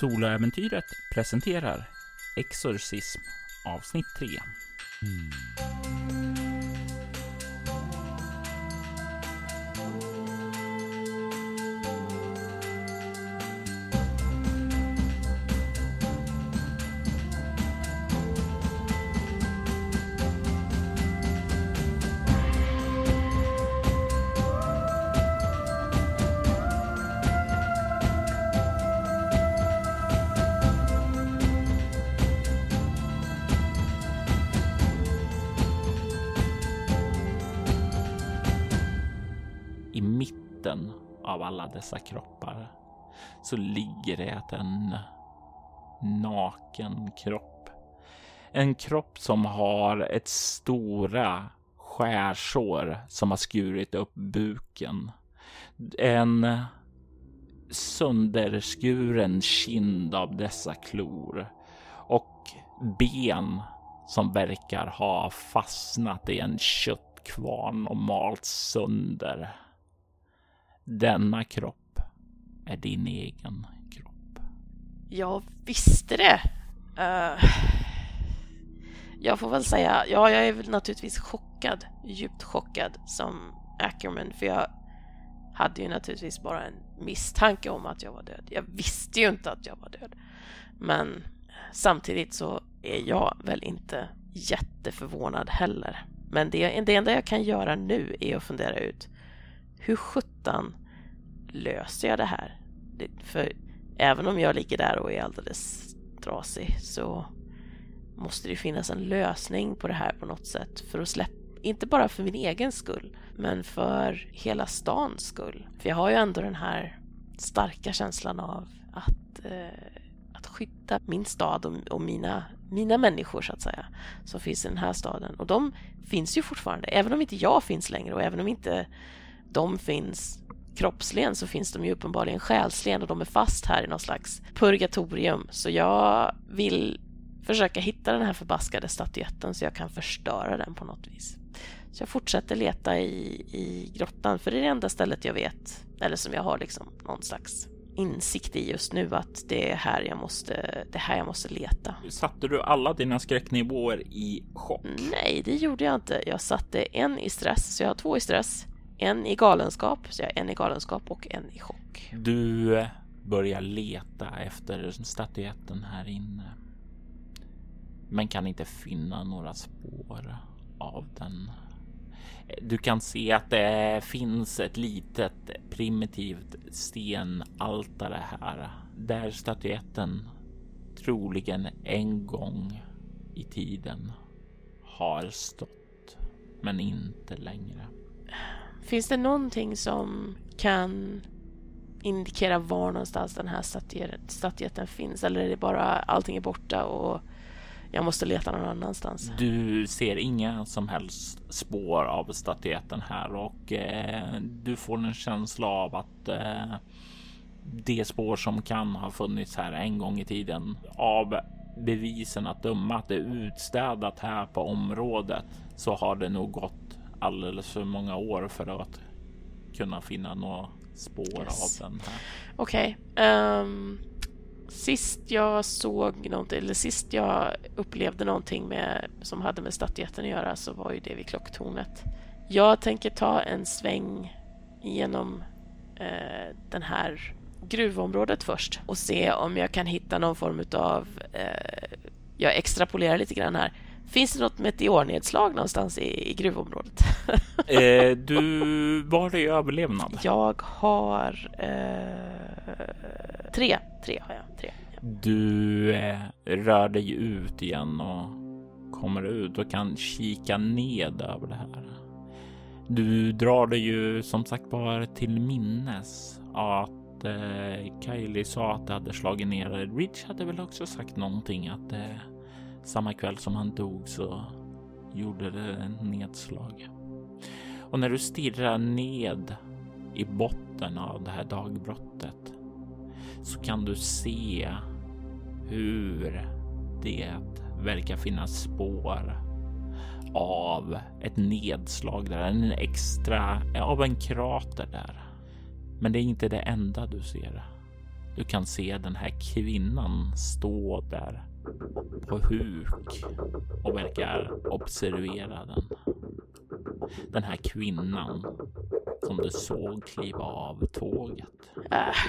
Soloäventyret presenterar Exorcism avsnitt 3. Mm. Dessa kroppar så ligger det en naken kropp. En kropp som har ett stora skärsår som har skurit upp buken. En sönderskuren kind av dessa klor och ben som verkar ha fastnat i en köttkvarn och malts sönder. Denna kropp är din egen kropp. Jag visste det. Uh, jag får väl säga, ja, jag är väl naturligtvis chockad, djupt chockad som Ackerman, för jag hade ju naturligtvis bara en misstanke om att jag var död. Jag visste ju inte att jag var död. Men eh, samtidigt så är jag väl inte jätteförvånad heller. Men det, det enda jag kan göra nu är att fundera ut hur sjutton löser jag det här? För även om jag ligger där och är alldeles trasig så måste det finnas en lösning på det här på något sätt för att släppa, inte bara för min egen skull, men för hela stans skull. För jag har ju ändå den här starka känslan av att, eh, att skydda min stad och, och mina, mina människor så att säga, som finns i den här staden. Och de finns ju fortfarande, även om inte jag finns längre och även om inte de finns kroppsligen så finns de ju uppenbarligen själsligen och de är fast här i någon slags purgatorium. Så jag vill försöka hitta den här förbaskade statyetten så jag kan förstöra den på något vis. Så jag fortsätter leta i, i grottan för det är det enda stället jag vet, eller som jag har liksom någon slags insikt i just nu att det är här jag måste, det här jag måste leta. Satte du alla dina skräcknivåer i chock? Nej, det gjorde jag inte. Jag satte en i stress, så jag har två i stress en i galenskap, så jag har en i galenskap och en i chock. Du eh, börjar leta efter statyetten här inne. Men kan inte finna några spår av den. Du kan se att det finns ett litet primitivt stenaltare här där statyetten troligen en gång i tiden har stått, men inte längre. Finns det någonting som kan indikera var någonstans den här statyetten finns? Eller är det bara allting är borta och jag måste leta någon annanstans? Du ser inga som helst spår av statyetten här och eh, du får en känsla av att eh, det spår som kan ha funnits här en gång i tiden av bevisen att döma att det är utstädat här på området så har det nog gått alldeles för många år för att kunna finna några spår yes. av den här. Okej. Okay. Um, ehm, sist jag såg någonting, eller sist jag upplevde någonting med, som hade med statyetten att göra så var ju det vid klocktornet. Jag tänker ta en sväng genom eh, den här gruvområdet först och se om jag kan hitta någon form av... Eh, jag extrapolerar lite grann här. Finns det något meteornedslag någonstans i, i gruvområdet? eh, du, var det överlevnad? Jag har eh, tre. Tre har jag. Tre. Ja. Du eh, rör dig ut igen och kommer ut och kan kika ned över det här. Du drar dig ju som sagt bara till minnes att eh, Kylie sa att det hade slagit ner. Rich hade väl också sagt någonting att eh, samma kväll som han dog så gjorde det en nedslag. Och när du stirrar ned i botten av det här dagbrottet så kan du se hur det verkar finnas spår av ett nedslag där, en extra av en krater där. Men det är inte det enda du ser. Du kan se den här kvinnan stå där på huk och verkar observera den. Den här kvinnan som du såg kliva av tåget. Äsch.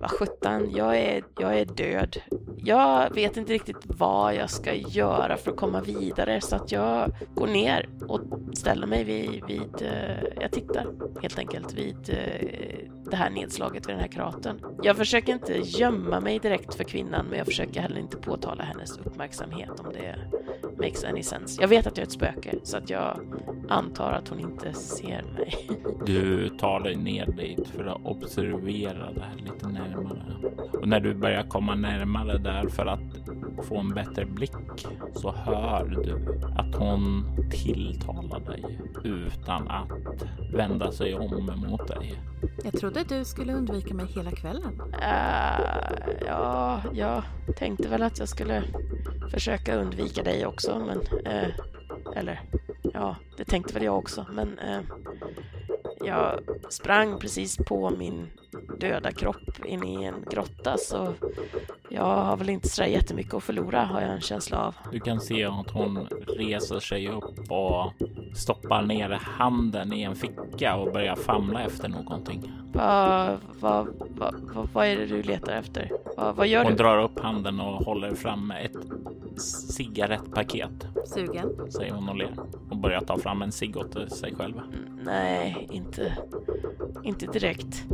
Vad sjutton, jag är, jag är död. Jag vet inte riktigt vad jag ska göra för att komma vidare så att jag går ner och ställer mig vid, vid eh, jag tittar helt enkelt vid eh, det här nedslaget vid den här kratern. Jag försöker inte gömma mig direkt för kvinnan men jag försöker heller inte påtala hennes uppmärksamhet om det makes any sense. Jag vet att jag är ett spöke så att jag antar att hon inte ser mig. Du tar dig ner dit för att observera det här lite närmare. Och när du börjar komma närmare där för att få en bättre blick så hör du att hon tilltalar dig utan att vända sig om mot dig. Jag trodde du skulle undvika mig hela kvällen. Uh, ja, jag tänkte väl att jag skulle försöka undvika dig också, men... Uh, eller, ja, det tänkte väl jag också, men... Uh, jag sprang precis på min döda kropp in i en grotta så jag har väl inte så jättemycket att förlora har jag en känsla av. Du kan se att hon reser sig upp och stoppar ner handen i en ficka och börjar famla efter någonting. Vad va, va, va, va, är det du letar efter? Vad gör hon du? Hon drar upp handen och håller fram ett cigarettpaket. Sugen? Säger hon och ler och börjar ta fram en cigg åt sig själv. Mm, nej, inte, inte direkt.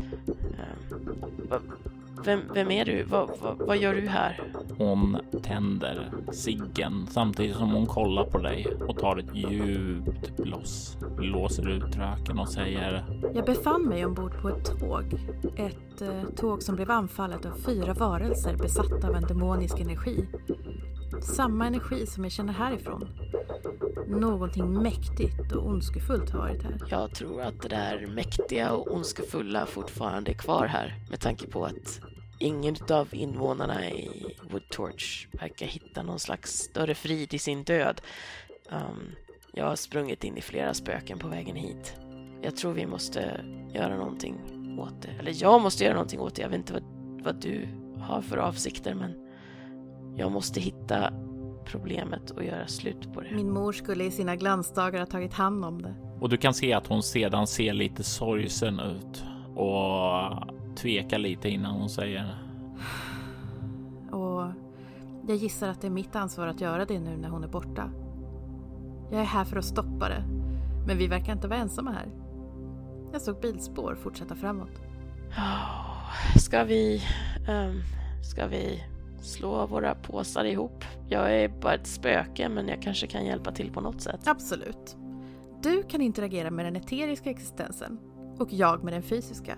Vem, vem är du? Va, va, vad gör du här? Hon tänder ciggen samtidigt som hon kollar på dig och tar ett djupt bloss. Låser ut röken och säger. Jag befann mig ombord på ett tåg. Ett eh, tåg som blev anfallet av fyra varelser besatta av en demonisk energi. Samma energi som jag känner härifrån. Någonting mäktigt och ondskefullt har varit här. Jag tror att det där mäktiga och ondskefulla fortfarande är kvar här med tanke på att ingen av invånarna i Woodtorch verkar hitta någon slags större frid i sin död. Um, jag har sprungit in i flera spöken på vägen hit. Jag tror vi måste göra någonting åt det. Eller jag måste göra någonting åt det. Jag vet inte vad, vad du har för avsikter men jag måste hitta problemet och göra slut på det. Min mor skulle i sina glansdagar ha tagit hand om det. Och du kan se att hon sedan ser lite sorgsen ut och tvekar lite innan hon säger. Och jag gissar att det är mitt ansvar att göra det nu när hon är borta. Jag är här för att stoppa det, men vi verkar inte vara ensamma här. Jag såg bilspår fortsätta framåt. Ska vi... Um, ska vi slå våra påsar ihop? Jag är bara ett spöke, men jag kanske kan hjälpa till på något sätt. Absolut. Du kan interagera med den eteriska existensen och jag med den fysiska.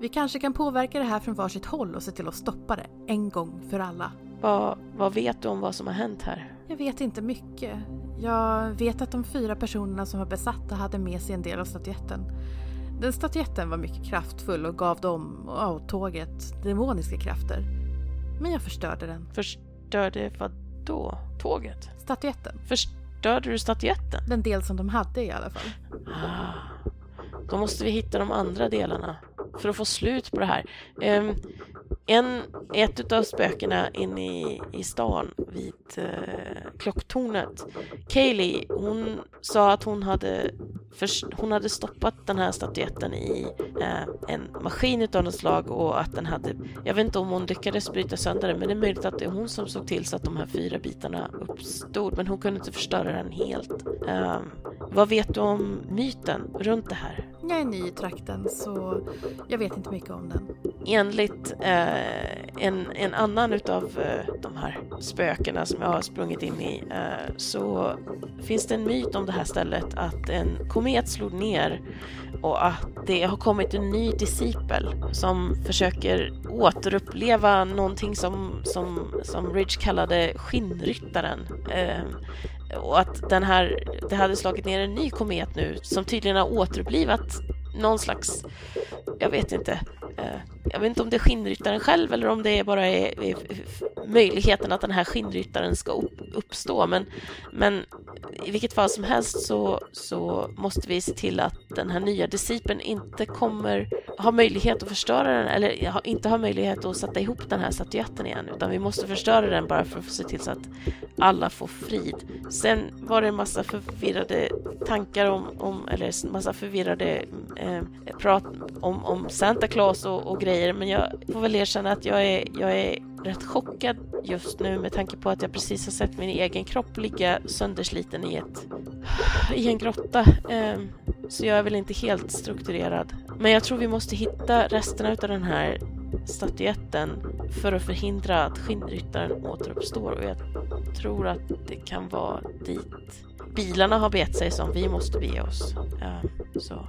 Vi kanske kan påverka det här från varsitt håll och se till att stoppa det en gång för alla. Vad, vad vet du om vad som har hänt här? Jag vet inte mycket. Jag vet att de fyra personerna som var besatta hade med sig en del av statyetten. Den statyetten var mycket kraftfull och gav dem och tåget demoniska krafter. Men jag förstörde den. Förstörde vad då? Tåget? Statyetten. Förstörde du statyetten? Den del som de hade i alla fall. Ah, då måste vi hitta de andra delarna för att få slut på det här. Ehm, en, ett av spökena inne i, i stan vid eh, klocktornet, Kaylee, hon sa att hon hade, först, hon hade stoppat den här statyetten i eh, en maskin utav något slag och att den hade, jag vet inte om hon lyckades bryta sönder den, men det är möjligt att det är hon som såg till så att de här fyra bitarna uppstod, men hon kunde inte förstöra den helt. Eh, vad vet du om myten runt det här? Jag är ny i trakten så jag vet inte mycket om den. Enligt eh, Eh, en, en annan utav eh, de här spökena som jag har sprungit in i eh, så finns det en myt om det här stället att en komet slog ner och att det har kommit en ny discipel som försöker återuppleva någonting som, som, som Ridge kallade skinnryttaren. Och att den här, det hade slagit ner en ny komet nu som tydligen har återupplivat någon slags, jag vet inte, Eh, jag vet inte om det är skinnryttaren själv eller om det bara är möjligheten att den här skinnryttaren ska uppstå. Men, men i vilket fall som helst så, så måste vi se till att den här nya disciplen inte kommer ha möjlighet att förstöra den eller inte ha möjlighet att sätta ihop den här statyetten igen utan vi måste förstöra den bara för att se till så att alla får frid. Sen var det en massa förvirrade tankar om, om eller massa förvirrade eh, prat om, om Santa Claus och, och, grejer men jag får väl erkänna att jag är, jag är rätt chockad just nu med tanke på att jag precis har sett min egen kropp ligga söndersliten i, ett, i en grotta. Eh, så jag är väl inte helt strukturerad. Men jag tror vi måste hitta resterna av den här statyetten för att förhindra att skinnryttaren återuppstår och jag tror att det kan vara dit bilarna har bett sig som vi måste bege oss. Ehm, så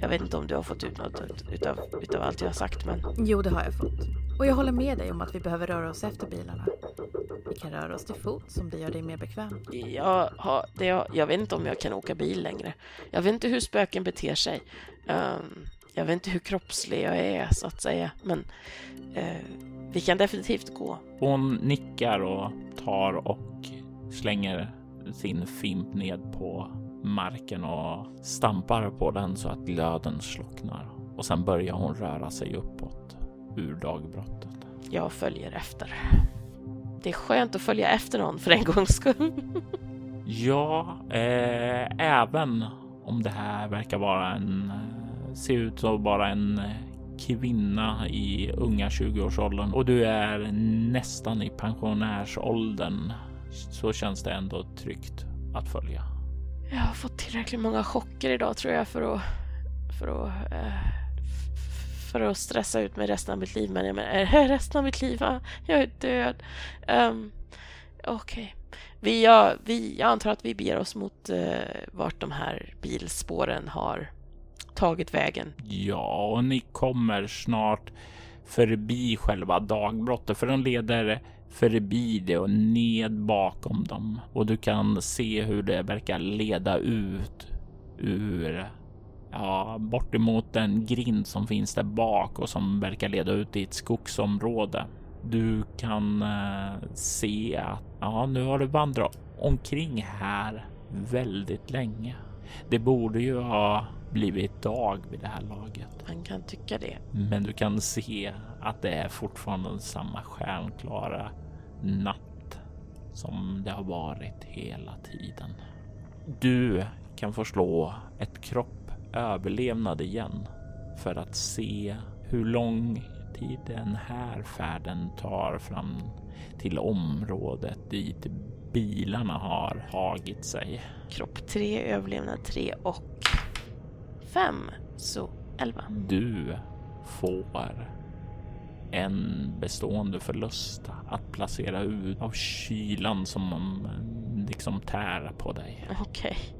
jag vet inte om du har fått ut något utav, utav allt jag har sagt men... Jo, det har jag fått. Och jag håller med dig om att vi behöver röra oss efter bilarna. Vi kan röra oss till fots om det gör dig mer bekväm. Jag, har, det, jag, jag vet inte om jag kan åka bil längre. Jag vet inte hur spöken beter sig. Um, jag vet inte hur kroppslig jag är så att säga. Men uh, vi kan definitivt gå. Hon nickar och tar och slänger sin fimp ned på marken och stampar på den så att glöden slocknar. Och sen börjar hon röra sig uppåt ur dagbrottet. Jag följer efter. Det är skönt att följa efter någon för en gångs skull. ja, eh, även om det här verkar vara en, eh, ser ut som bara en eh, kvinna i unga 20-årsåldern och du är nästan i pensionärsåldern så känns det ändå tryggt att följa. Jag har fått tillräckligt många chocker idag tror jag för att, för att, eh, för att stressa ut mig resten av mitt liv. Men jag menar, eh, resten av mitt liv, jag är död. Um, Okej. Okay. Vi, ja, vi, jag antar att vi beger oss mot uh, vart de här bilspåren har tagit vägen. Ja, och ni kommer snart förbi själva dagbrottet för de leder förbi det och ned bakom dem och du kan se hur det verkar leda ut ur ja, bortemot den grind som finns där bak och som verkar leda ut i ett skogsområde. Du kan eh, se att ja, nu har du vandrat omkring här väldigt länge. Det borde ju ha blivit dag vid det här laget. Man kan tycka det. Men du kan se att det är fortfarande samma stjärnklara natt som det har varit hela tiden. Du kan få slå ett kropp överlevnad igen för att se hur lång tid den här färden tar fram till området dit bilarna har tagit sig. Kropp 3, överlevnad 3 och 5, så 11. Du får en bestående förlust att placera ut av kylan som liksom tär på dig. Okej. Okay.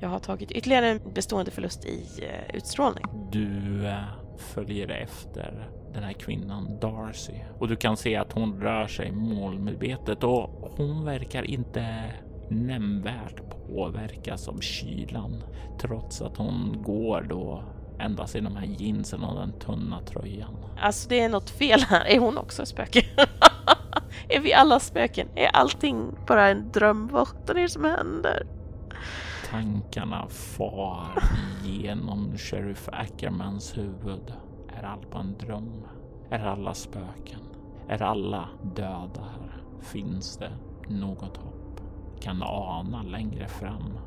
Jag har tagit ytterligare en bestående förlust i uh, utstrålning. Du uh, följer efter den här kvinnan Darcy och du kan se att hon rör sig målmedvetet och hon verkar inte nämnvärt påverkas av kylan trots att hon går då endast i de här jeansen och den tunna tröjan. Alltså det är något fel här. Är hon också spöke? är vi alla spöken? Är allting bara en dröm? Vad är det som händer? Tankarna far genom Sheriff Ackermans huvud. Är allt bara en dröm? Är alla spöken? Är alla döda här? Finns det något hopp? Kan ana längre fram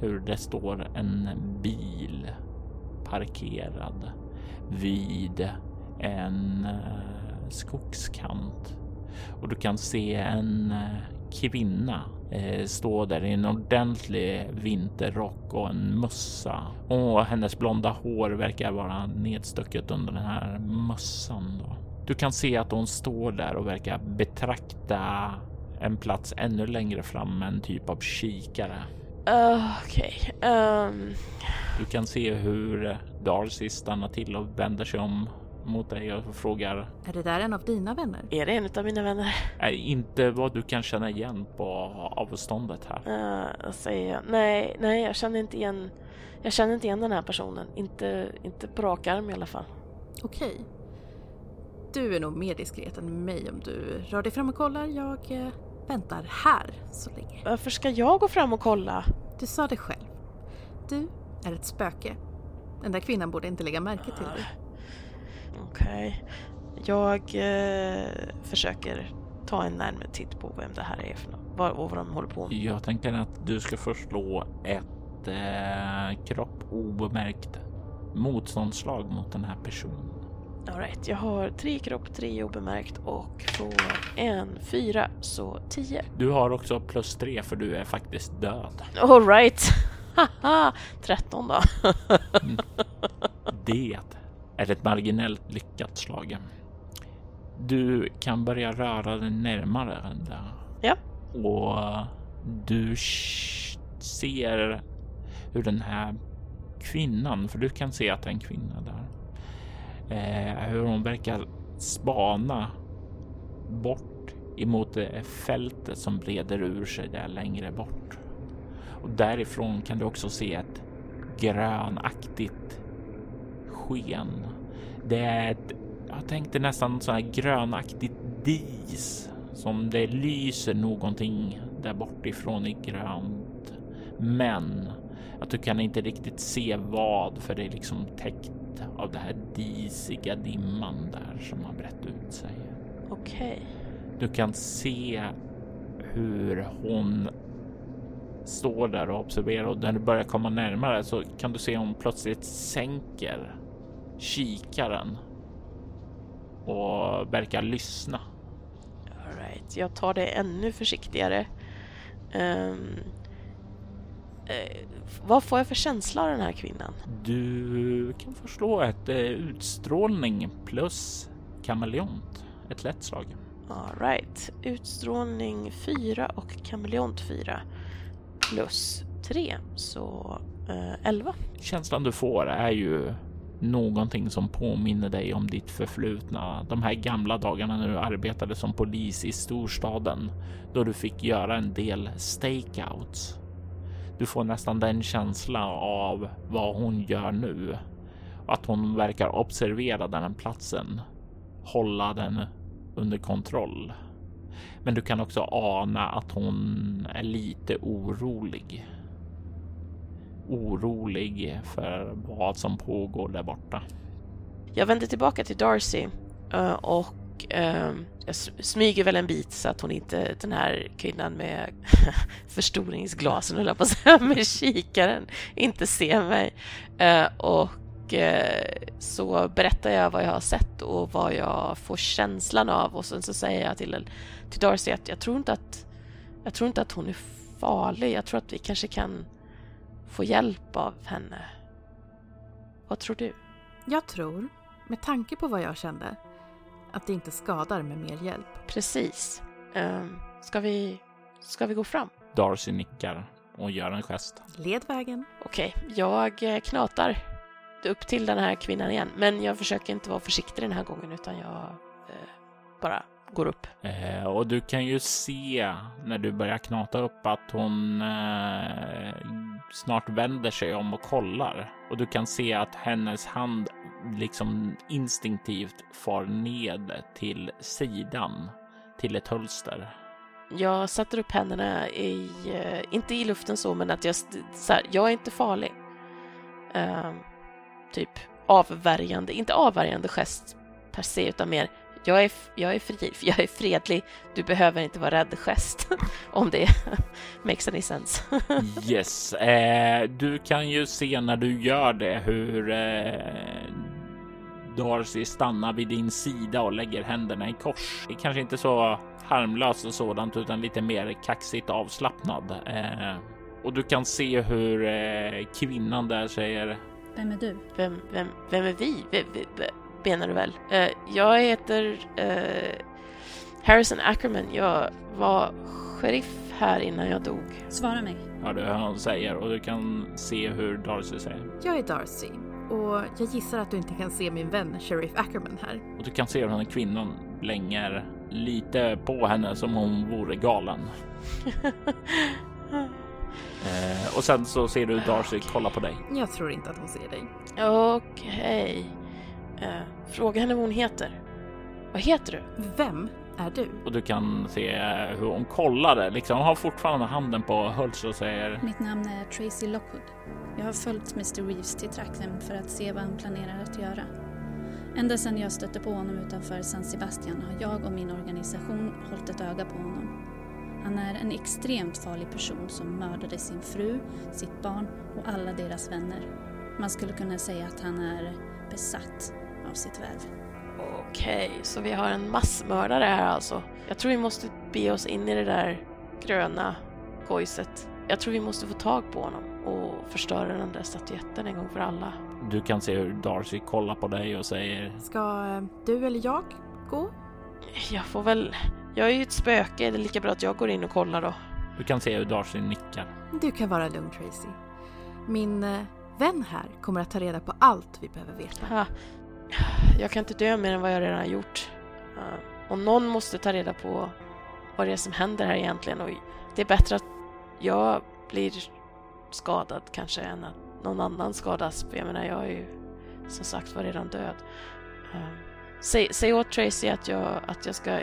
hur det står en bil parkerad vid en eh, skogskant och du kan se en eh, kvinna eh, stå där i en ordentlig vinterrock och en mössa och hennes blonda hår verkar vara nedstucket under den här mössan. Då. Du kan se att hon står där och verkar betrakta en plats ännu längre fram med en typ av kikare. Uh, Okej. Okay. Um... Ehm. Du kan se hur Darcy stannar till och vänder sig om mot dig och frågar. Är det där en av dina vänner? Är det en av mina vänner? Nej, inte vad du kan känna igen på avståndet här. Uh, säger jag. Nej, nej, jag känner inte igen. Jag känner inte igen den här personen. Inte, inte på rak arm i alla fall. Okej. Okay. Du är nog mer diskret än mig om du rör dig fram och kollar. Jag eh, väntar här så länge. Varför ska jag gå fram och kolla? Du sa det själv. Du är ett spöke. Den där kvinnan borde inte lägga märke till dig. Okej. Jag eh, försöker ta en närmare titt på vem det här är för något. Vad, vad de håller på med. Jag tänker att du ska förslå ett eh, kropp obemärkt motståndsslag mot den här personen. All right, jag har tre kropp, tre obemärkt och får en fyra, så tio. Du har också plus tre för du är faktiskt död. All right. Haha, 13 då. Det är ett marginellt lyckat slag. Du kan börja röra dig närmare där. Ja. Och du ser hur den här kvinnan, för du kan se att det är en kvinna där, eh, hur hon verkar spana bort emot det fältet som breder ur sig där längre bort. Och därifrån kan du också se ett grönaktigt sken. Det är ett, jag tänkte nästan så här grönaktigt dis som det lyser någonting där bortifrån i grönt. Men att du kan inte riktigt se vad för det är liksom täckt av det här disiga dimman där som har brett ut sig. Okej. Du kan se hur hon står där och observerar och när du börjar komma närmare så kan du se hon plötsligt sänker kikaren och verkar lyssna. All right. Jag tar det ännu försiktigare. Ehm, eh, vad får jag för känsla av den här kvinnan? Du kan förslå ett eh, utstrålning plus kameleont. Ett lätt slag. All right. Utstrålning 4 och kameleont 4 plus 3, så eh, 11. Känslan du får är ju någonting som påminner dig om ditt förflutna. De här gamla dagarna när du arbetade som polis i storstaden då du fick göra en del stakeouts. Du får nästan den känslan av vad hon gör nu. Att hon verkar observera den här platsen, hålla den under kontroll. Men du kan också ana att hon är lite orolig orolig för vad som pågår där borta. Jag vänder tillbaka till Darcy eh, och ehm, jag smyger väl en bit så att hon inte, den här kvinnan med förstoringsglasen, höll jag på att säga, med kikaren, inte ser mig. Eh, och eh, så berättar jag vad jag har sett och vad jag får känslan av och sen så säger jag till, till Darcy att jag tror inte att jag tror inte att hon är farlig. Jag tror att vi kanske kan få hjälp av henne. Vad tror du? Jag tror, med tanke på vad jag kände, att det inte skadar med mer hjälp. Precis. Um, ska, vi, ska vi gå fram? Darcy nickar och gör en gest. Led vägen. Okej, jag eh, knatar upp till den här kvinnan igen. Men jag försöker inte vara försiktig den här gången utan jag eh, bara går upp. Eh, och du kan ju se när du börjar knata upp att hon eh, snart vänder sig om och kollar och du kan se att hennes hand liksom instinktivt far ned till sidan till ett hölster. Jag sätter upp händerna i, eh, inte i luften så, men att jag, så här, jag är inte farlig. Ehm, typ avvärjande, inte avvärjande gest per se, utan mer jag är, jag är fri, jag är fredlig, du behöver inte vara rädd gest, om det makes any sense. Yes, eh, du kan ju se när du gör det hur eh, Darcy stannar vid din sida och lägger händerna i kors. Det är kanske inte så harmlöst och sådant utan lite mer kaxigt avslappnad. Eh, och du kan se hur eh, kvinnan där säger Vem är du? Vem, vem, vem är vi? V, v, v, menar du väl? Eh, jag heter eh, Harrison Ackerman. Jag var sheriff här innan jag dog. Svara mig. Ja, det hon säger och du kan se hur Darcy säger. Jag är Darcy och jag gissar att du inte kan se min vän Sheriff Ackerman här. Och du kan se hur den här kvinnan blänger lite på henne som om hon vore galen. Eh, och sen så ser du Darcy kolla på dig. Jag tror inte att hon ser dig. Okej. Eh, fråga henne vad hon heter. Vad heter du? Vem är du? Och du kan se hur hon kollade, liksom har fortfarande handen på hölster och säger Mitt namn är Tracy Lockwood. Jag har följt Mr Reeves till trakten för att se vad han planerar att göra. Ända sedan jag stötte på honom utanför San Sebastian har jag och min organisation hållit ett öga på honom. Han är en extremt farlig person som mördade sin fru, sitt barn och alla deras vänner. Man skulle kunna säga att han är besatt av sitt värv. Okej, så vi har en massmördare här alltså. Jag tror vi måste be oss in i det där gröna kojset. Jag tror vi måste få tag på honom och förstöra den där statyetten en gång för alla. Du kan se hur Darcy kollar på dig och säger Ska eh, du eller jag gå? Jag får väl... Jag är ju ett spöke, det är lika bra att jag går in och kollar då. Du kan se hur Darcy nickar. Du kan vara lugn Tracy. Min eh, vän här kommer att ta reda på allt vi behöver veta. Ha. Jag kan inte dö mer än vad jag redan har gjort. Och någon måste ta reda på vad det är som händer här egentligen och det är bättre att jag blir skadad kanske än att någon annan skadas. För jag menar, jag är ju som sagt var redan död. Uh, säg, säg åt Tracy att jag, att jag ska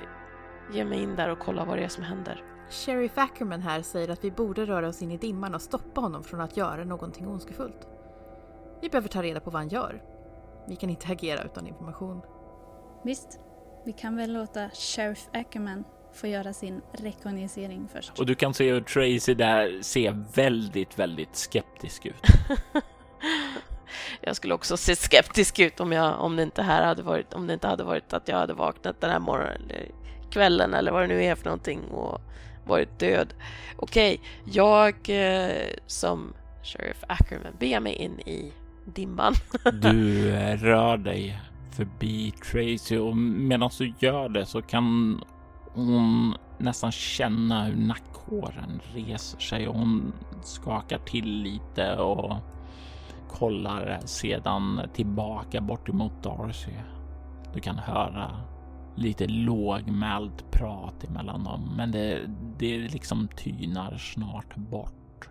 ge mig in där och kolla vad det är som händer. Sheriff Ackerman här säger att vi borde röra oss in i dimman och stoppa honom från att göra någonting ondskefullt. Vi behöver ta reda på vad han gör. Vi kan inte agera utan information. Visst, vi kan väl låta Sheriff Ackerman få göra sin rekognosering först. Och du kan se hur Tracy där ser väldigt, väldigt skeptisk ut. jag skulle också se skeptisk ut om, jag, om, det inte här hade varit, om det inte hade varit att jag hade vaknat den här morgonen, eller kvällen eller vad det nu är för någonting och varit död. Okej, jag eh, som Sheriff Ackerman beger mig in i dimman. du eh, rör dig förbi Tracy och medan du gör det så kan hon nästan känna hur nackhåren reser sig och hon skakar till lite och kollar sedan tillbaka bort emot Darcy. Du kan höra lite lågmält prat emellan dem, men det, det liksom tynar snart bort.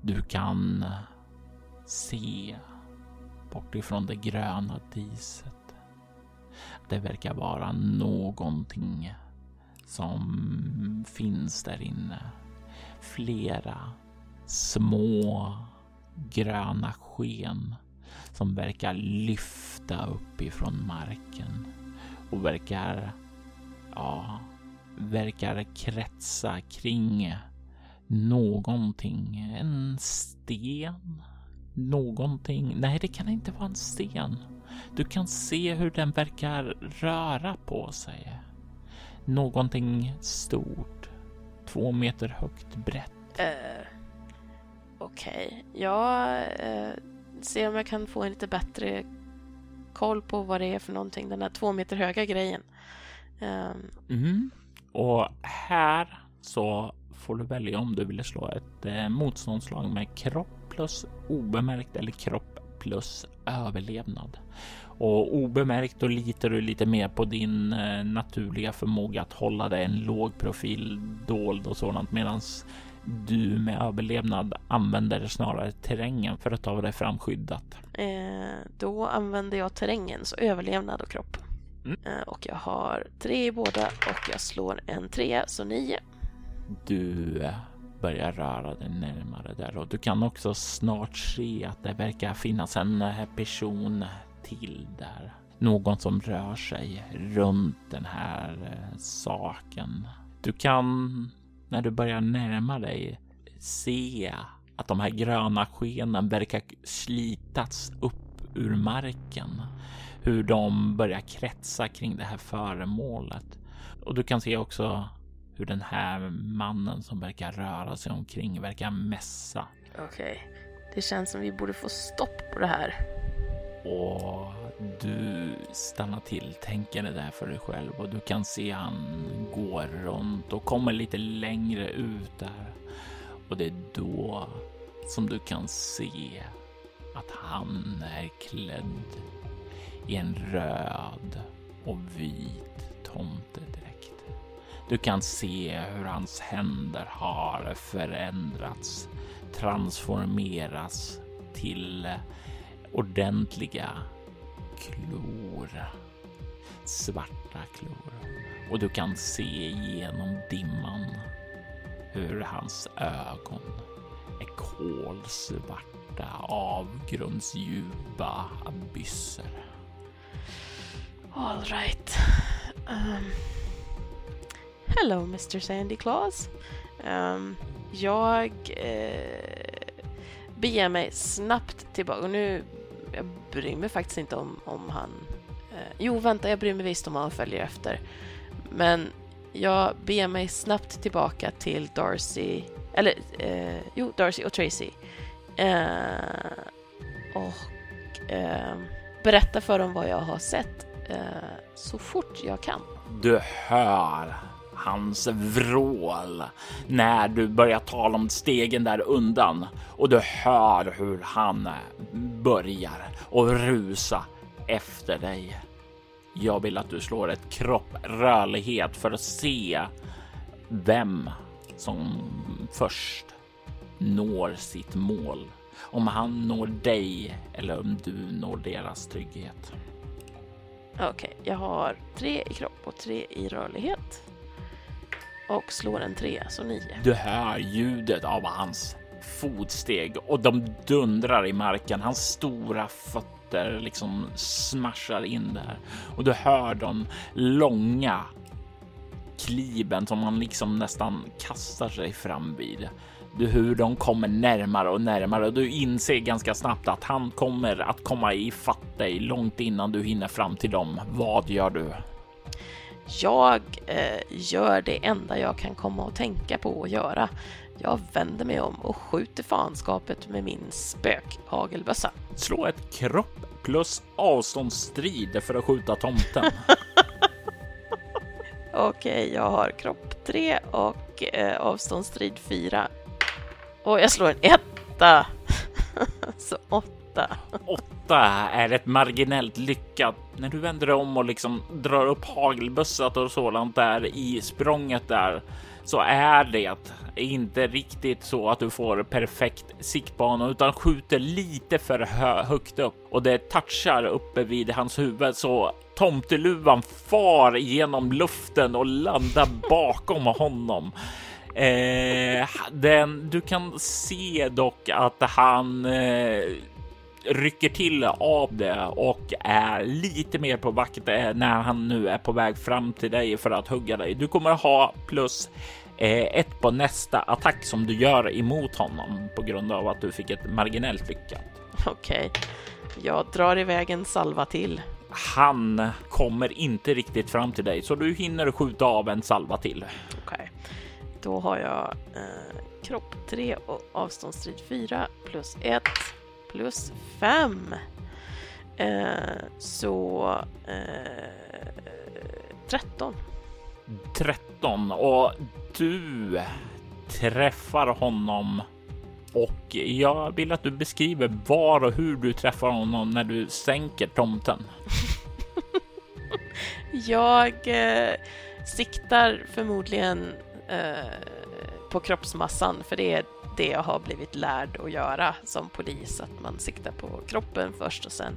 Du kan se bort ifrån det gröna diset. Det verkar vara någonting som finns där inne. Flera små gröna sken som verkar lyfta upp ifrån marken och verkar, ja, verkar kretsa kring någonting. En sten? Någonting? Nej, det kan inte vara en sten. Du kan se hur den verkar röra på sig. Någonting stort. Två meter högt brett. Uh, Okej, okay. jag uh, ser om jag kan få en lite bättre koll på vad det är för någonting, den här två meter höga grejen. Um. Mm. Och här så får du välja om du vill slå ett eh, motståndslag med kropp plus obemärkt eller kropp plus överlevnad. Och obemärkt då litar du lite mer på din eh, naturliga förmåga att hålla dig en låg profil dold och sådant medans du med överlevnad använder snarare terrängen för att ta dig fram skyddat. Eh, då använder jag terrängen, så överlevnad och kropp. Mm. Eh, och jag har tre i båda och jag slår en trea, så nio. Du eh, börjar röra dig närmare där och du kan också snart se att det verkar finnas en eh, person till där. Någon som rör sig runt den här eh, saken. Du kan när du börjar närma dig se att de här gröna skenen verkar slitas upp ur marken. Hur de börjar kretsa kring det här föremålet. Och du kan se också hur den här mannen som verkar röra sig omkring verkar mässa. Okej, okay. det känns som vi borde få stopp på det här. Och du stannar till, tänker det där för dig själv och du kan se han gå runt och kommer lite längre ut där. Och det är då som du kan se att han är klädd i en röd och vit tomtedräkt. Du kan se hur hans händer har förändrats, transformeras till ordentliga klor. svarta klor och du kan se genom dimman hur hans ögon är kolsvarta avgrundsdjupa abysser. All right. Um, hello, Mr. Sandy Claus. Um, jag eh, beger mig snabbt tillbaka. Och nu, jag bryr mig faktiskt inte om, om han... Eh, jo, vänta, jag bryr mig visst om han följer efter. Men jag beger mig snabbt tillbaka till Darcy, eller eh, jo, Darcy och Tracy. Eh, och eh, berätta för dem vad jag har sett eh, så fort jag kan. Du hör hans vrål när du börjar tala om stegen där undan och du hör hur han börjar och rusa efter dig. Jag vill att du slår ett kropp rörlighet för att se vem som först når sitt mål. Om han når dig eller om du når deras trygghet. Okej, okay, jag har tre i kropp och tre i rörlighet. Och slår en trea så nio. Du hör ljudet av hans fotsteg och de dundrar i marken. Hans stora fötter liksom smashar in där och du hör de långa kliben som han liksom nästan kastar sig fram vid du hur de kommer närmare och närmare och du inser ganska snabbt att han kommer att komma ifatt dig långt innan du hinner fram till dem. Vad gör du? Jag eh, gör det enda jag kan komma och tänka på att göra. Jag vänder mig om och skjuter fanskapet med min spökhagelbössa. Slå ett kropp plus avståndsstrid för att skjuta tomten. Okej, okay, jag har kropp 3 och eh, avståndsstrid 4. Och jag slår en etta. Så åtta. Åtta är ett marginellt lyckat. När du vänder om och liksom drar upp hagelbössat och sådant där i språnget där så är det inte riktigt så att du får perfekt siktbana utan skjuter lite för hö högt upp och det touchar uppe vid hans huvud så tomteluvan far genom luften och landar bakom honom. Eh, den, du kan se dock att han eh, rycker till av det och är lite mer på vakt eh, när han nu är på väg fram till dig för att hugga dig. Du kommer ha plus eh, ett på nästa attack som du gör emot honom på grund av att du fick ett marginellt lyckat. Okej, okay. jag drar iväg en salva till. Han kommer inte riktigt fram till dig så du hinner skjuta av en salva till. Okej. Okay. Då har jag eh, kropp 3 och avståndsstrid 4 plus 1 plus 5. Eh, så eh, 13. 13 och du träffar honom och jag vill att du beskriver var och hur du träffar honom när du sänker tomten. jag eh, siktar förmodligen Eh, på kroppsmassan, för det är det jag har blivit lärd att göra som polis, att man siktar på kroppen först och sen.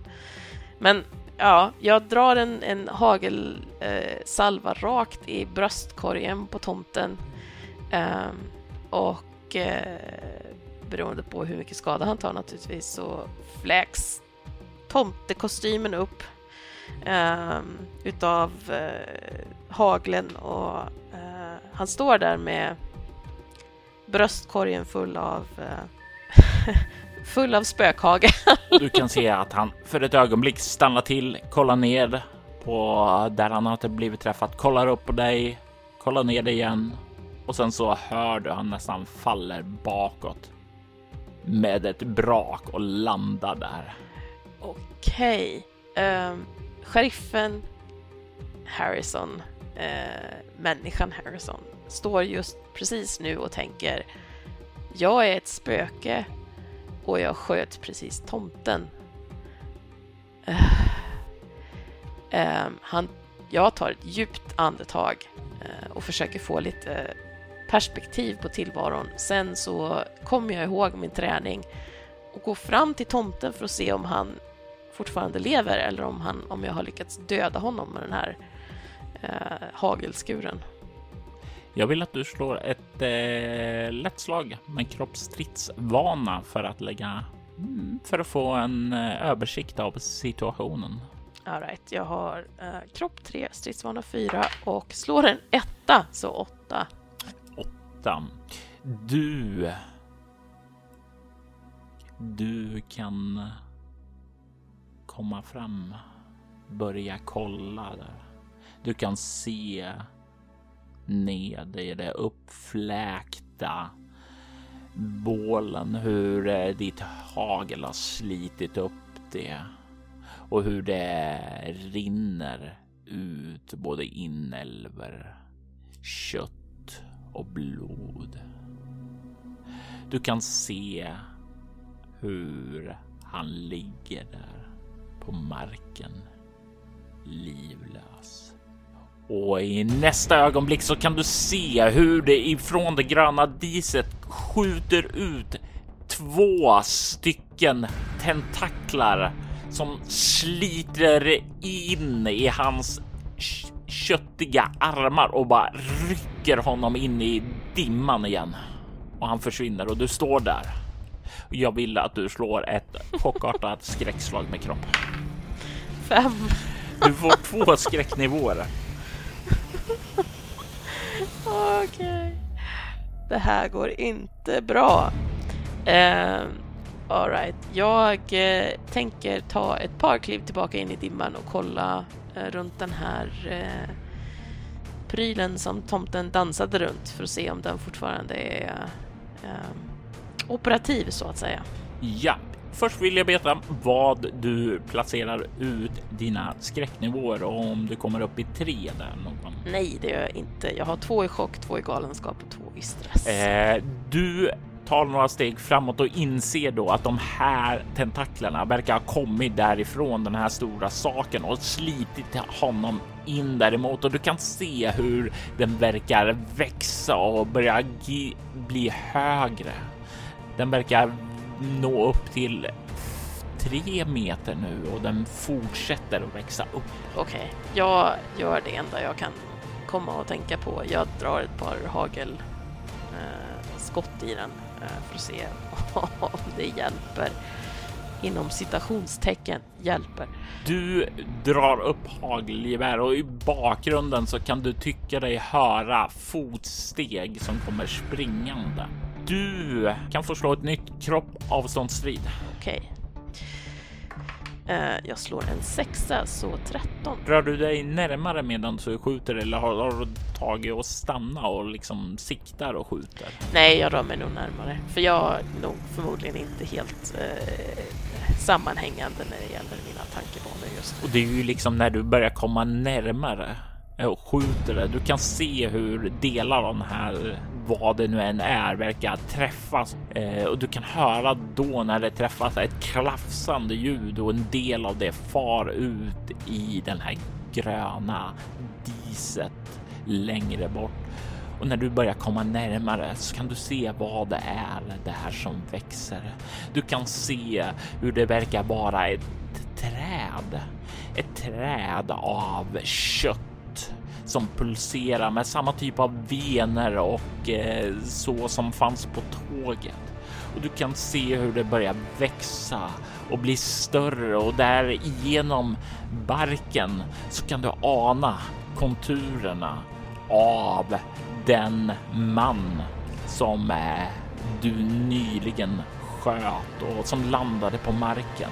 Men ja, jag drar en, en hagelsalva eh, rakt i bröstkorgen på tomten eh, och eh, beroende på hur mycket skada han tar naturligtvis så fläks tomtekostymen upp eh, utav eh, haglen och eh, han står där med bröstkorgen full av uh, full av spökhage. du kan se att han för ett ögonblick stannar till, kollar ner på där han har blivit träffad, kollar upp på dig, kollar ner dig igen och sen så hör du han nästan faller bakåt med ett brak och landar där. Okej, okay. um, ehm, sheriffen Harrison eh, människan Harrison står just precis nu och tänker jag är ett spöke och jag sköt precis tomten. Uh, um, han, jag tar ett djupt andetag uh, och försöker få lite eh, perspektiv på tillvaron. Sen så kommer jag ihåg min träning och går fram till tomten för att se om han fortfarande lever eller om, han, om jag har lyckats döda honom med den här eh, hagelskuren. Jag vill att du slår ett eh, lätt slag med kroppsstridsvana för att lägga mm, för att få en eh, översikt av situationen. Alright, jag har eh, kropp 3, stridsvana 4 och slår en etta, så 8. 8. Du. Du kan komma fram, börja kolla där. Du kan se ned i det uppfläkta bålen hur eh, ditt hagel har slitit upp det och hur det rinner ut både inälvor, kött och blod. Du kan se hur han ligger där på marken livlös. Och i nästa ögonblick så kan du se hur det ifrån det gröna diset skjuter ut två stycken tentaklar som sliter in i hans köttiga armar och bara rycker honom in i dimman igen. Och han försvinner och du står där. Jag vill att du slår ett chockartat skräckslag med kropp. Fem. Du får två skräcknivåer. Okej. Okay. Det här går inte bra. Uh, Alright, jag uh, tänker ta ett par kliv tillbaka in i dimman och kolla uh, runt den här uh, prylen som tomten dansade runt för att se om den fortfarande är ehm, operativ så att säga. Ja, Först vill jag veta vad du placerar ut dina skräcknivåer och om du kommer upp i tre där någon. Nej, det gör jag inte. Jag har två i chock, två i galenskap och två i stress. Eh, du tar några steg framåt och inser då att de här tentaklerna verkar ha kommit därifrån den här stora saken och slitit honom in däremot och du kan se hur den verkar växa och börja bli högre. Den verkar nå upp till tre meter nu och den fortsätter att växa upp. Okej, okay. jag gör det enda jag kan komma och tänka på. Jag drar ett par hagel eh, i den eh, för att se om det hjälper. Inom citationstecken hjälper. Du drar upp hagelgevär och i bakgrunden så kan du tycka dig höra fotsteg som kommer springande. Du kan få slå ett nytt kroppavståndsstrid. Okej. Okay. Uh, jag slår en sexa, så 13. Rör du dig närmare medan du skjuter eller har, har du tagit och stanna och liksom siktar och skjuter? Nej, jag rör mig nog närmare, för jag är nog förmodligen inte helt uh, sammanhängande när det gäller mina tankebanor just nu. Och det är ju liksom när du börjar komma närmare och skjuter det. Du kan se hur delar av den här, vad det nu än är, verkar träffas eh, och du kan höra då när det träffas ett klafsande ljud och en del av det far ut i den här gröna diset längre bort. Och när du börjar komma närmare så kan du se vad det är det här som växer. Du kan se hur det verkar vara ett träd, ett träd av kött som pulserar med samma typ av vener och eh, så som fanns på tåget. Och du kan se hur det börjar växa och bli större och där genom barken så kan du ana konturerna av den man som eh, du nyligen sköt och som landade på marken.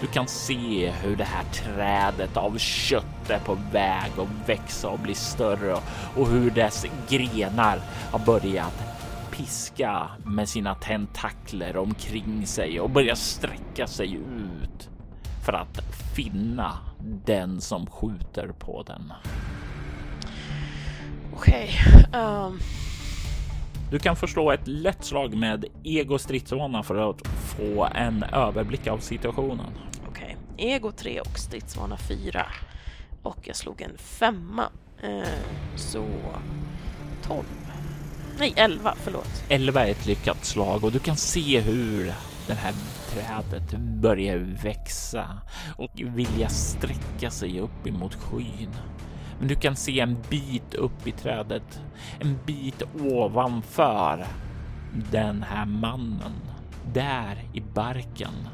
Du kan se hur det här trädet av kött är på väg att växa och bli större och hur dess grenar har börjat piska med sina tentakler omkring sig och börja sträcka sig ut för att finna den som skjuter på den. Okej. Okay, um... Du kan förslå ett lätt slag med ego stridsvana för att få en överblick av situationen. Okej, okay. ego 3 och stridsvana 4. Och jag slog en femma. Eh, så 12. Nej, 11, förlåt. 11 är ett lyckat slag och du kan se hur den här trädet börjar växa och vilja sträcka sig upp emot skyn. Men du kan se en bit upp i trädet, en bit ovanför den här mannen. Där i barken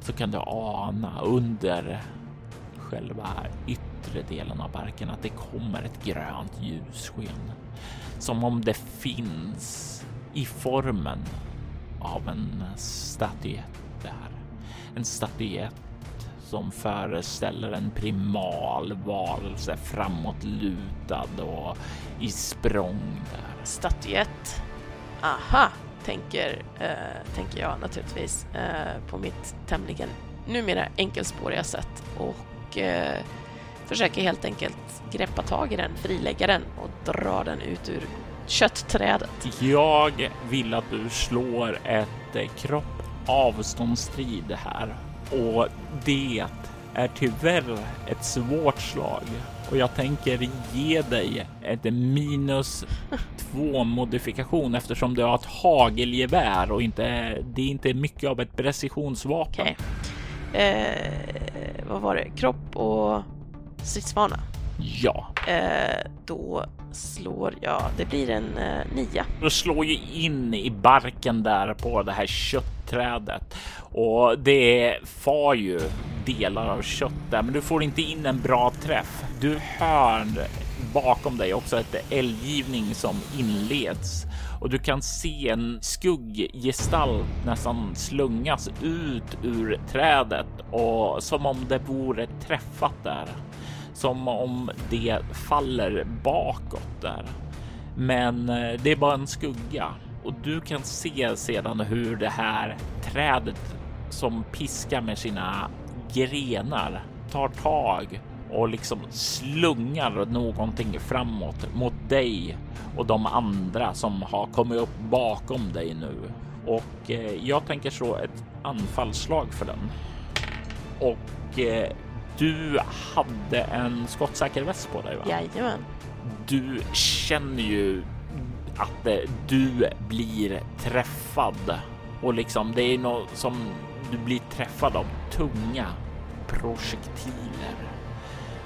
så kan du ana under själva yttre delen av barken att det kommer ett grönt ljussken. Som om det finns i formen av en statyett där. En statyett som föreställer en primal varelse framåtlutad och i språng där. Statyett. Aha, tänker, eh, tänker jag naturligtvis eh, på mitt tämligen numera enkelspåriga sätt och eh, försöker helt enkelt greppa tag i den, frilägga den och dra den ut ur köttträdet. Jag vill att du slår ett eh, kropp avståndsstrid här och det är tyvärr ett svårt slag och jag tänker ge dig ett minus två modifikation eftersom du har ett hagelgevär och inte, det är inte mycket av ett precisionsvapen. Okay. Eh, vad var det? Kropp och stridsvana? Ja. Eh, då slår jag, det blir en eh, nia. Du slår ju in i barken där på det här köttträdet och det far ju delar av kött där, men du får inte in en bra träff. Du hör bakom dig också ett eldgivning som inleds och du kan se en skugggestalt nästan slungas ut ur trädet och som om det vore träffat där som om det faller bakåt där. Men eh, det är bara en skugga och du kan se sedan hur det här trädet som piskar med sina grenar tar tag och liksom slungar någonting framåt mot dig och de andra som har kommit upp bakom dig nu. Och eh, jag tänker slå ett anfallslag för den. Och eh, du hade en skottsäker väst på dig, va? Jajamän. Du känner ju att du blir träffad och liksom det är något som du blir träffad av tunga projektiler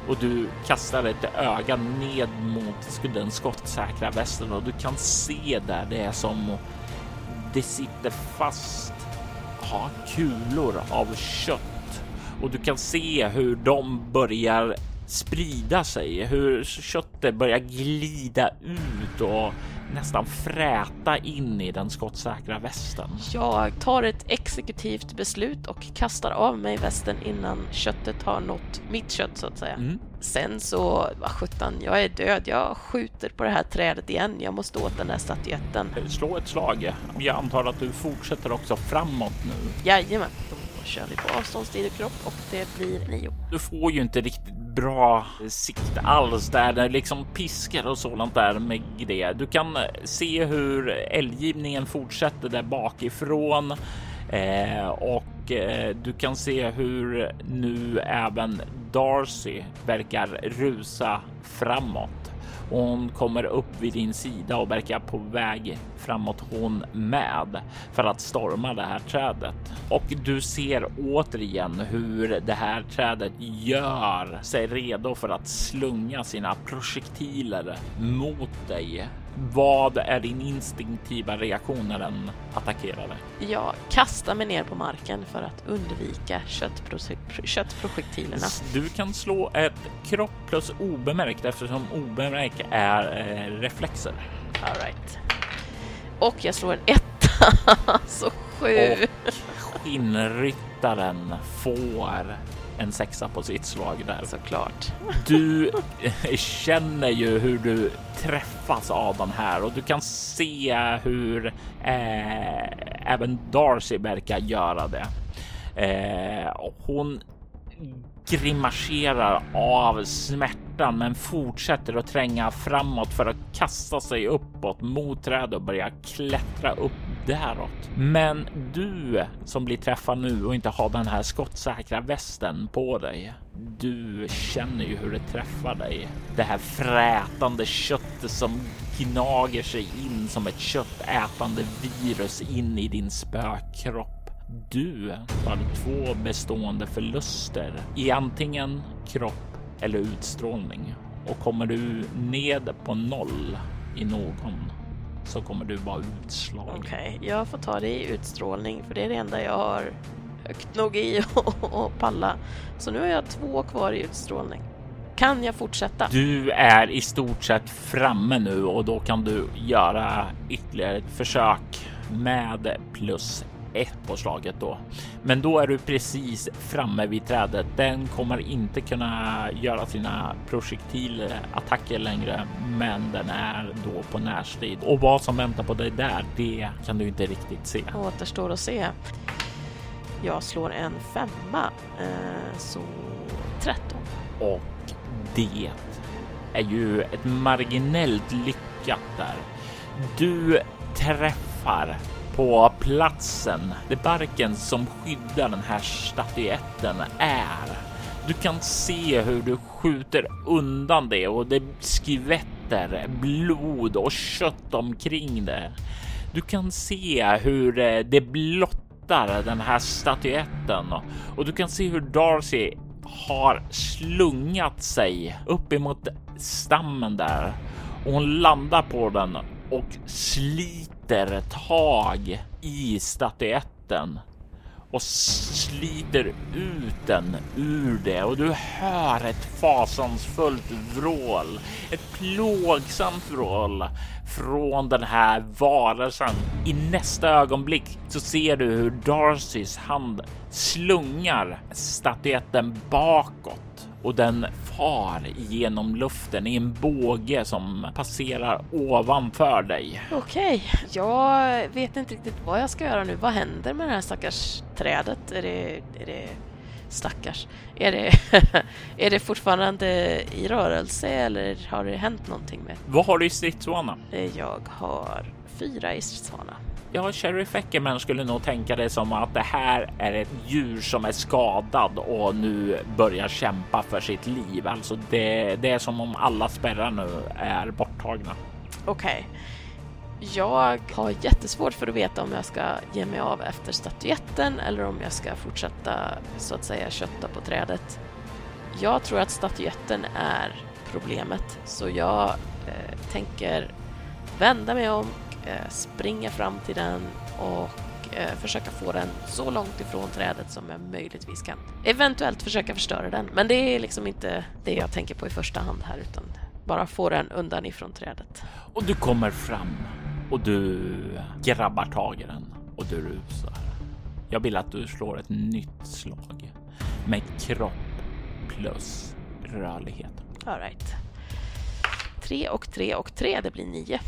och du kastar ett öga ned mot den skottsäkra västen och du kan se där det är som det sitter fast ha kulor av kött och du kan se hur de börjar sprida sig, hur köttet börjar glida ut och nästan fräta in i den skottsäkra västen. Jag tar ett exekutivt beslut och kastar av mig västen innan köttet har nått mitt kött så att säga. Mm. Sen så, vad sjutton, jag är död. Jag skjuter på det här trädet igen. Jag måste åt den där statyetten. Slå ett slag. Jag antar att du fortsätter också framåt nu. Jajamän kör vi på avståndstid och kropp och det blir nio. Du får ju inte riktigt bra sikt alls där det liksom piskar och sådant där med det. Du kan eh, se hur eldgivningen fortsätter där bakifrån eh, och eh, du kan se hur nu även Darcy verkar rusa framåt och hon kommer upp vid din sida och verkar på väg framåt hon med för att storma det här trädet. Och du ser återigen hur det här trädet gör sig redo för att slunga sina projektiler mot dig. Vad är din instinktiva reaktion när den attackerar dig? Jag kastar mig ner på marken för att undvika köttprojektilerna. Du kan slå ett kropp plus obemärkt eftersom obemärkt är eh, reflexer. All right. Och jag slår en etta, så sju. Och skinnryttaren får en sexa på sitt slag där. Såklart. Du känner ju hur du träffas av den här och du kan se hur eh, även Darcy verkar göra det. Eh, hon grimaserar av smärtan men fortsätter att tränga framåt för att kasta sig uppåt mot trädet och börja klättra upp däråt. Men du som blir träffad nu och inte har den här skottsäkra västen på dig. Du känner ju hur det träffar dig. Det här frätande köttet som gnager sig in som ett köttätande virus in i din spökkropp. du har två bestående förluster i antingen kropp eller utstrålning. Och kommer du ned på noll i någon så kommer du vara utslagen. Okej, okay, jag får ta det i utstrålning för det är det enda jag har högt nog i och palla. Så nu har jag två kvar i utstrålning. Kan jag fortsätta? Du är i stort sett framme nu och då kan du göra ytterligare ett försök med plus ett på slaget då. Men då är du precis framme vid trädet. Den kommer inte kunna göra sina projektilattacker längre, men den är då på närstrid och vad som väntar på dig där, det kan du inte riktigt se. Återstår att se. Jag slår en femma, eh, så 13. Och det är ju ett marginellt lyckat där. Du träffar på platsen där barken som skyddar den här statyetten är. Du kan se hur du skjuter undan det och det skvätter blod och kött omkring det. Du kan se hur eh, det blottar den här statyetten och du kan se hur Darcy har slungat sig upp emot stammen där och hon landar på den och sliter tag i statyetten och sliter ut den ur det och du hör ett fasansfullt vrål, ett plågsamt vrål från den här varelsen. I nästa ögonblick så ser du hur Darcys hand slungar statyetten bakåt och den far genom luften i en båge som passerar ovanför dig. Okej, okay. jag vet inte riktigt vad jag ska göra nu. Vad händer med det här stackars trädet? Är det, är det stackars? Är det, är det fortfarande i rörelse eller har det hänt någonting med? Vad har du i stridsvana? Jag har fyra i stridsvana. Ja, Sheriff Eckerman skulle nog tänka det som att det här är ett djur som är skadad och nu börjar kämpa för sitt liv. Alltså det, det är som om alla spärrar nu är borttagna. Okej. Okay. Jag har jättesvårt för att veta om jag ska ge mig av efter statyetten eller om jag ska fortsätta så att säga kötta på trädet. Jag tror att statyetten är problemet så jag eh, tänker vända mig om, springa fram till den och eh, försöka få den så långt ifrån trädet som jag möjligtvis kan. Eventuellt försöka förstöra den, men det är liksom inte det jag tänker på i första hand här utan bara få den undan ifrån trädet. Och du kommer fram och du grabbar tag i den och du rusar. Jag vill att du slår ett nytt slag med kropp plus rörlighet. All right. Tre och tre och tre, det blir nio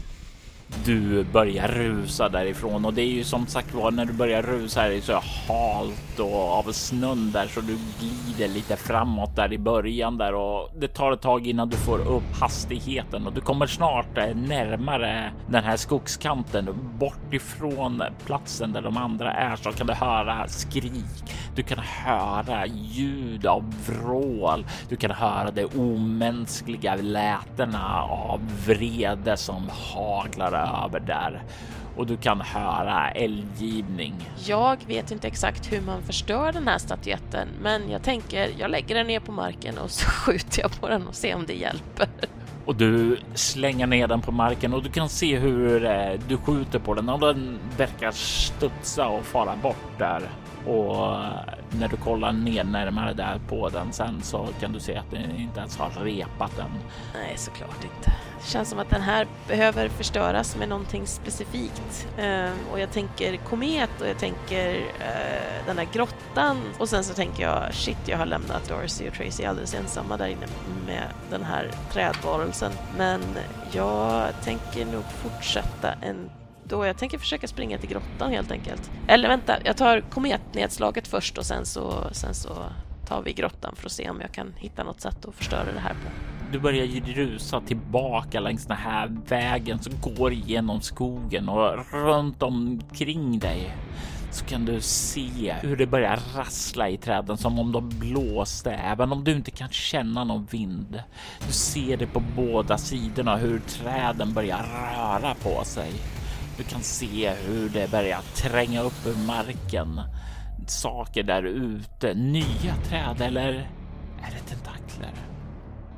du börjar rusa därifrån och det är ju som sagt var när du börjar rusa här är det så halt och av snön där så du glider lite framåt där i början där och det tar ett tag innan du får upp hastigheten och du kommer snart eh, närmare den här skogskanten bort ifrån platsen där de andra är så kan du höra skrik. Du kan höra ljud av vrål. Du kan höra de omänskliga lätena av vrede som haglar över där och du kan höra eldgivning. Jag vet inte exakt hur man förstör den här statyetten, men jag tänker jag lägger den ner på marken och så skjuter jag på den och ser om det hjälper. Och du slänger ner den på marken och du kan se hur eh, du skjuter på den och den verkar studsa och fara bort där. Och eh, när du kollar ner närmare där på den sen så kan du se att den inte ens har repat den. Nej, såklart inte. Det känns som att den här behöver förstöras med någonting specifikt. Uh, och jag tänker komet och jag tänker uh, den här grottan och sen så tänker jag shit, jag har lämnat Dorsey och Tracy alldeles ensamma där inne med den här trädvarelsen. Men jag tänker nog fortsätta en då jag tänker försöka springa till grottan helt enkelt. Eller vänta, jag tar kometnedslaget först och sen så, sen så tar vi grottan för att se om jag kan hitta något sätt att förstöra det här på. Du börjar rusa tillbaka längs den här vägen som går genom skogen och runt omkring dig så kan du se hur det börjar rassla i träden som om de blåste, även om du inte kan känna någon vind. Du ser det på båda sidorna hur träden börjar röra på sig. Du kan se hur det börjar tränga upp ur marken. Saker där ute, nya träd eller är det tentakler?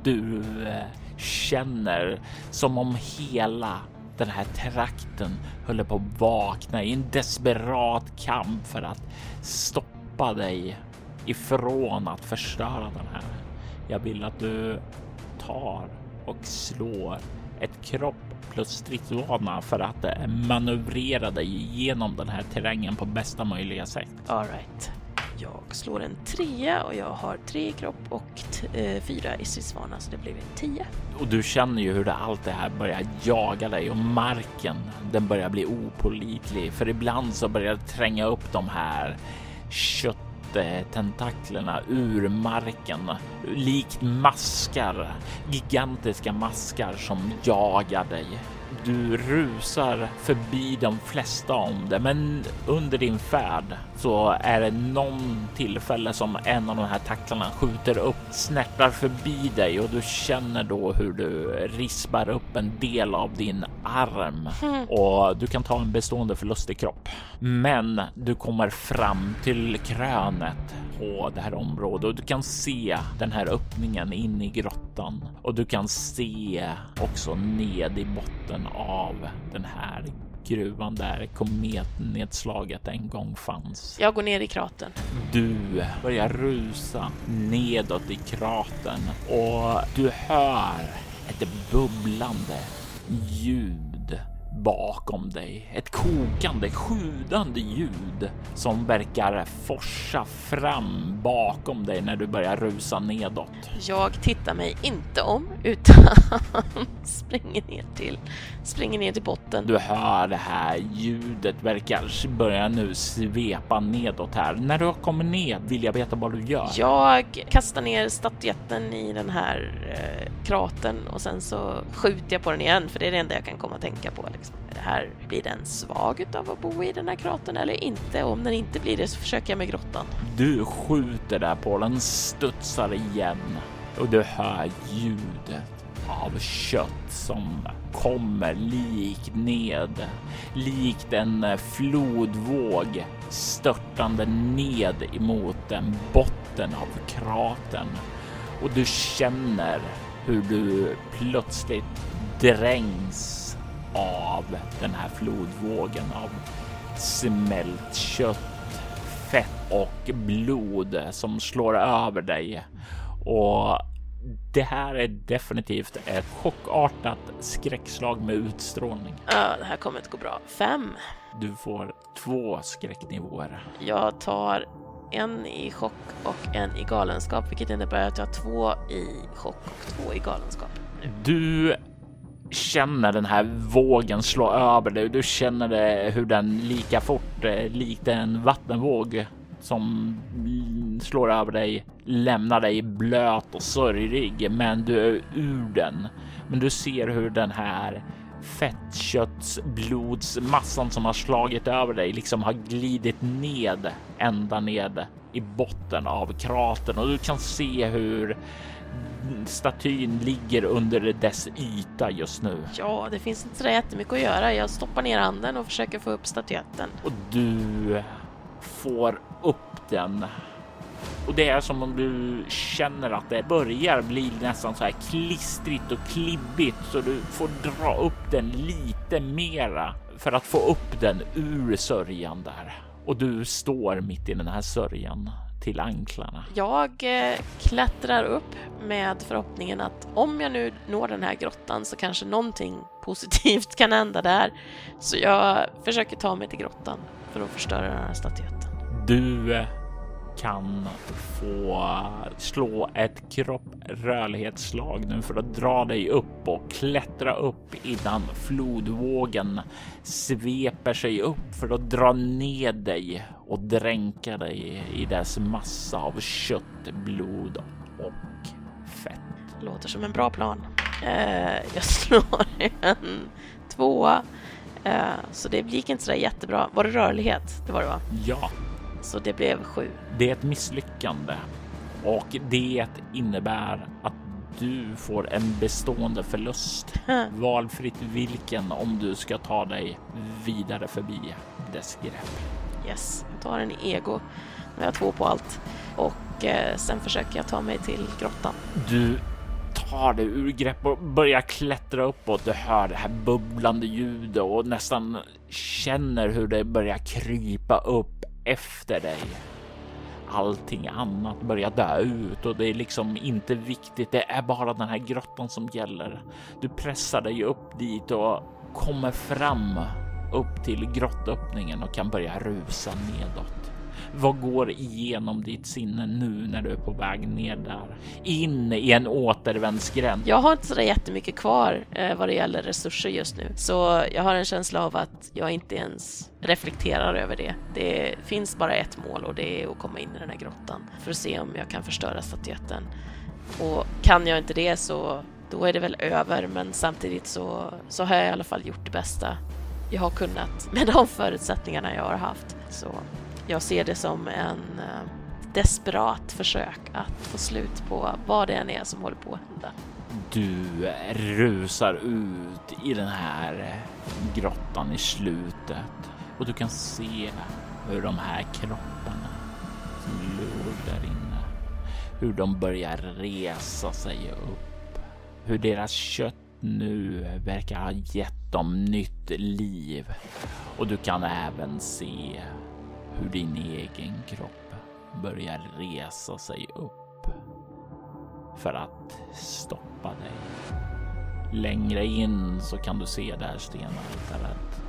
Du eh, känner som om hela den här trakten håller på att vakna i en desperat kamp för att stoppa dig ifrån att förstöra den här. Jag vill att du tar och slår ett kropp plus stridsvana för att eh, manövrera dig genom den här terrängen på bästa möjliga sätt. All right. Jag slår en trea och jag har tre i kropp och eh, fyra i stridsvana så det blir en tia. Och du känner ju hur det, allt det här börjar jaga dig och marken den börjar bli opolitlig för ibland så börjar det tränga upp de här kött Eh, tentaklerna ur marken likt maskar, gigantiska maskar som jagar dig. Du rusar förbi de flesta om det, men under din färd så är det någon tillfälle som en av de här tacklarna skjuter upp, snärtar förbi dig och du känner då hur du rispar upp en del av din arm. Och du kan ta en bestående förlust i kropp. Men du kommer fram till krönet på det här området och du kan se den här öppningen in i grottan. Och du kan se också ned i botten av den här gruvan där kometnedslaget en gång fanns. Jag går ner i kraten. Du börjar rusa nedåt i kraten och du hör ett bubblande ljud bakom dig. Ett kokande, sjudande ljud som verkar forsa fram bakom dig när du börjar rusa nedåt. Jag tittar mig inte om utan springer ner till, springer ner till botten. Du hör det här ljudet verkar börja nu svepa nedåt här. När du kommit ned vill jag veta vad du gör. Jag kastar ner statyetten i den här eh, kraten och sen så skjuter jag på den igen för det är det enda jag kan komma att tänka på. Liksom. Det här, blir den svag av att bo i den här kratern eller inte? Och om den inte blir det så försöker jag med grottan. Du skjuter där på den, studsar igen och du hör ljudet av kött som kommer likt ned, likt en eh, flodvåg störtande ned emot den botten av kratern Och du känner hur du plötsligt drängs av den här flodvågen av smält kött, fett och blod som slår över dig. Och det här är definitivt ett chockartat skräckslag med utstrålning. Ja, det här kommer inte gå bra. Fem. Du får två skräcknivåer. Jag tar en i chock och en i galenskap, vilket innebär att jag har två i chock och två i galenskap. Du känner den här vågen slå över dig. Du känner det hur den lika fort, eh, likt en vattenvåg som slår över dig, lämnar dig blöt och sörjig, men du är ur den. Men du ser hur den här fettköttsblodsmassan som har slagit över dig liksom har glidit ned ända ned i botten av kratern och du kan se hur statyn ligger under dess yta just nu. Ja, det finns inte så jättemycket att göra. Jag stoppar ner handen och försöker få upp statyetten. Och du får upp den. Och det är som om du känner att det börjar bli nästan så här klistrigt och klibbigt så du får dra upp den lite mera för att få upp den ur sörjan där. Och du står mitt i den här sörjan till anklarna. Jag eh, klättrar upp med förhoppningen att om jag nu når den här grottan så kanske någonting positivt kan hända där. Så jag försöker ta mig till grottan för att förstöra den här statyetten. Du eh, kan få slå ett kropp rörlighetsslag nu för att dra dig upp och klättra upp innan flodvågen sveper sig upp för att dra ned dig och dränka dig i dess massa av kött, blod och fett. Låter som en bra plan. Eh, jag slår en tvåa, eh, så det gick inte så där jättebra. Var det rörlighet? Det var det va? Ja, Så det blev sju. det är ett misslyckande och det innebär att Du får en bestående förlust. Valfritt vilken om du ska ta dig vidare förbi dess grepp. Yes, jag tar en ego. Nu har jag två på allt. Och eh, sen försöker jag ta mig till grottan. Du tar dig ur grepp och börjar klättra uppåt. Du hör det här bubblande ljudet och nästan känner hur det börjar krypa upp efter dig. Allting annat börjar dö ut och det är liksom inte viktigt. Det är bara den här grottan som gäller. Du pressar dig upp dit och kommer fram upp till grottöppningen och kan börja rusa nedåt. Vad går igenom ditt sinne nu när du är på väg ner där? In i en återvändsgränd. Jag har inte så jättemycket kvar eh, vad det gäller resurser just nu, så jag har en känsla av att jag inte ens reflekterar över det. Det finns bara ett mål och det är att komma in i den här grottan för att se om jag kan förstöra statyetten. Och kan jag inte det så då är det väl över, men samtidigt så, så har jag i alla fall gjort det bästa jag har kunnat med de förutsättningarna jag har haft. Så jag ser det som en eh, desperat försök att få slut på vad det än är som håller på att hända. Du rusar ut i den här grottan i slutet och du kan se hur de här kropparna som låg där inne, hur de börjar resa sig upp, hur deras kött nu verkar ha gett dem nytt liv och du kan även se hur din egen kropp börjar resa sig upp för att stoppa dig. Längre in så kan du se det här stenaltaret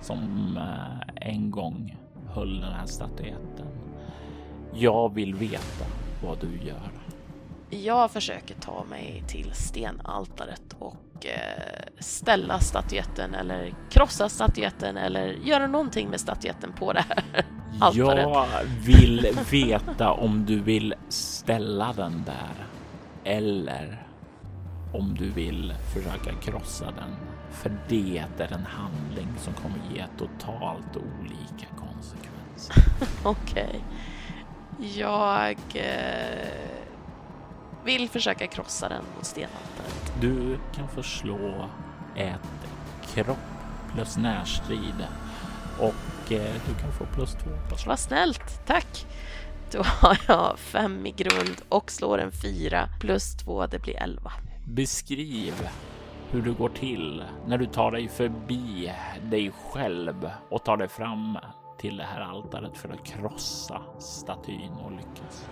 som eh, en gång höll den här statyetten. Jag vill veta vad du gör. Jag försöker ta mig till stenaltaret och eh, ställa statyetten eller krossa statyetten eller göra någonting med statyetten på det här altaret. Jag vill veta om du vill ställa den där eller om du vill försöka krossa den. För det är en handling som kommer ge totalt olika konsekvenser. Okej. Okay. Jag eh, vill försöka krossa den mot stenaltaret. Du kan få slå ett kropp plus närstrid och eh, du kan få plus två. Plus Vad snällt, tack! Då har jag fem i grund och slår en fyra plus två, det blir elva. Beskriv hur det går till när du tar dig förbi dig själv och tar dig fram till det här altaret för att krossa statyn och lyckas.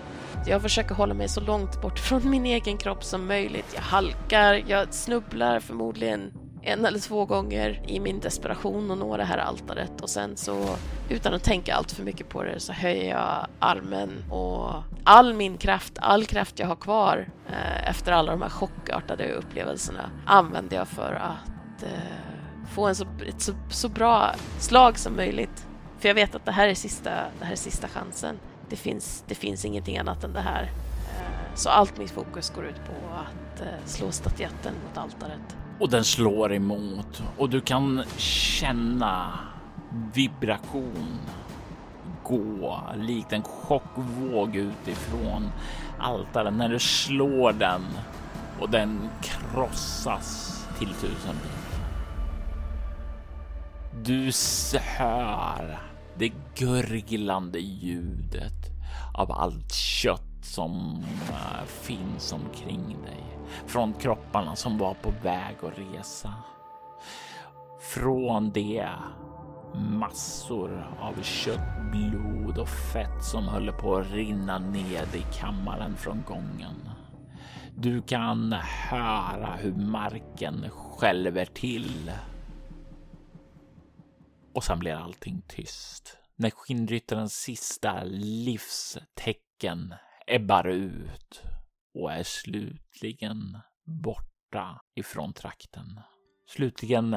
Jag försöker hålla mig så långt bort från min egen kropp som möjligt. Jag halkar, jag snubblar förmodligen en eller två gånger i min desperation att nå det här altaret och sen så utan att tänka allt för mycket på det så höjer jag armen och all min kraft, all kraft jag har kvar eh, efter alla de här chockartade upplevelserna använder jag för att eh, få en så, ett så, så bra slag som möjligt. För jag vet att det här är sista, det här är sista chansen. Det finns, det finns ingenting annat än det här. Eh, så allt mitt fokus går ut på att eh, slå statyetten mot altaret. Och den slår emot och du kan känna vibration gå likt en chockvåg utifrån altaret när du slår den och den krossas till tusen bitar. Du hör det gurglande ljudet av allt kött som eh, finns omkring dig. Från kropparna som var på väg att resa. Från det massor av kött, blod och fett som höll på att rinna ned i kammaren från gången. Du kan höra hur marken skälver till. Och sen blir allting tyst. När skinnryttarens sista livstecken ebbar ut och är slutligen borta ifrån trakten. Slutligen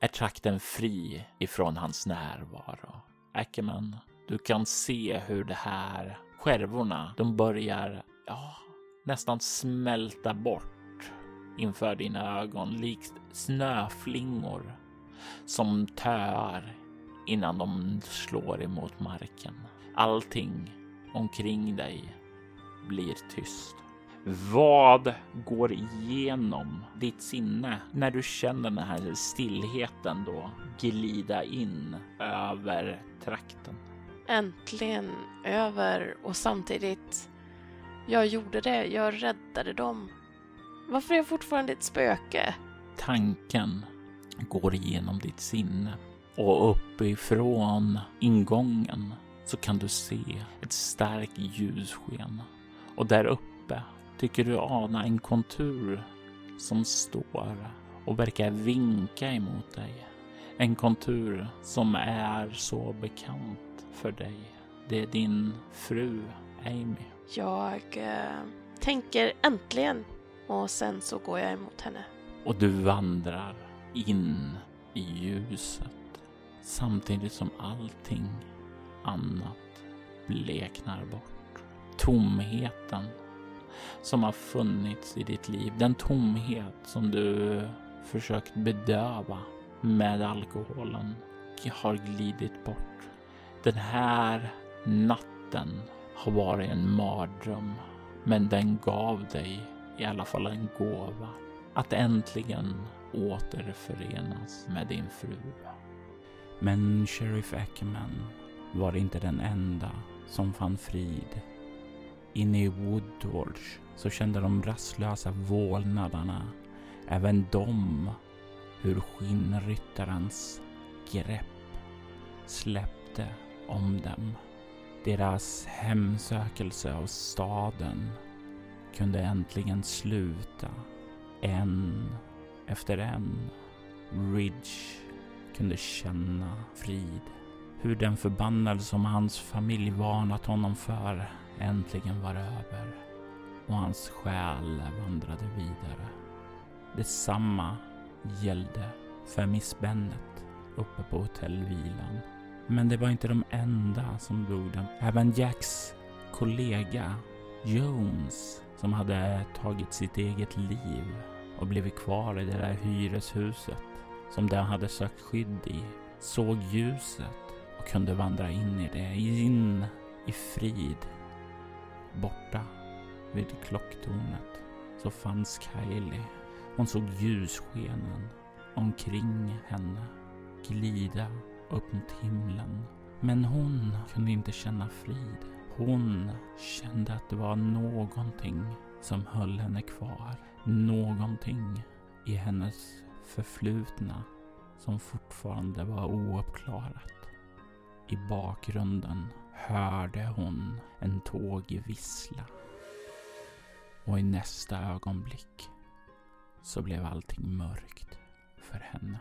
är trakten fri ifrån hans närvaro. Ackerman, du kan se hur det här skärvorna, de börjar ja, nästan smälta bort inför dina ögon likt snöflingor som töar innan de slår emot marken. Allting omkring dig blir tyst. Vad går igenom ditt sinne när du känner den här stillheten då glida in över trakten? Äntligen över och samtidigt, jag gjorde det, jag räddade dem. Varför är jag fortfarande ett spöke? Tanken går igenom ditt sinne och uppifrån ingången så kan du se ett starkt ljussken och där uppe tycker du ana en kontur som står och verkar vinka emot dig. En kontur som är så bekant för dig. Det är din fru Amy. Jag eh, tänker äntligen och sen så går jag emot henne. Och du vandrar in i ljuset samtidigt som allting annat bleknar bort. Tomheten som har funnits i ditt liv, den tomhet som du försökt bedöva med alkoholen har glidit bort. Den här natten har varit en mardröm, men den gav dig i alla fall en gåva att äntligen återförenas med din fru. Men Sheriff Ackerman var inte den enda som fann frid. Inne i Woodwatch så kände de rastlösa vålnaderna, även de, hur skinnryttarens grepp släppte om dem. Deras hemsökelse av staden kunde äntligen sluta. En efter en. Ridge kunde känna frid. Hur den förbannelse som hans familj varnat honom för äntligen var över och hans själ vandrade vidare. Detsamma gällde för Miss Bennet uppe på hotellvilan. Men det var inte de enda som dog den. Även Jacks kollega Jones som hade tagit sitt eget liv och blivit kvar i det där hyreshuset som de hade sökt skydd i, såg ljuset och kunde vandra in i det, in i frid. Borta vid klocktornet så fanns Kylie. Hon såg ljusskenen omkring henne glida upp mot himlen. Men hon kunde inte känna frid. Hon kände att det var någonting som höll henne kvar. Någonting i hennes förflutna som fortfarande var ouppklarat. I bakgrunden hörde hon en tåg vissla. Och i nästa ögonblick så blev allting mörkt för henne.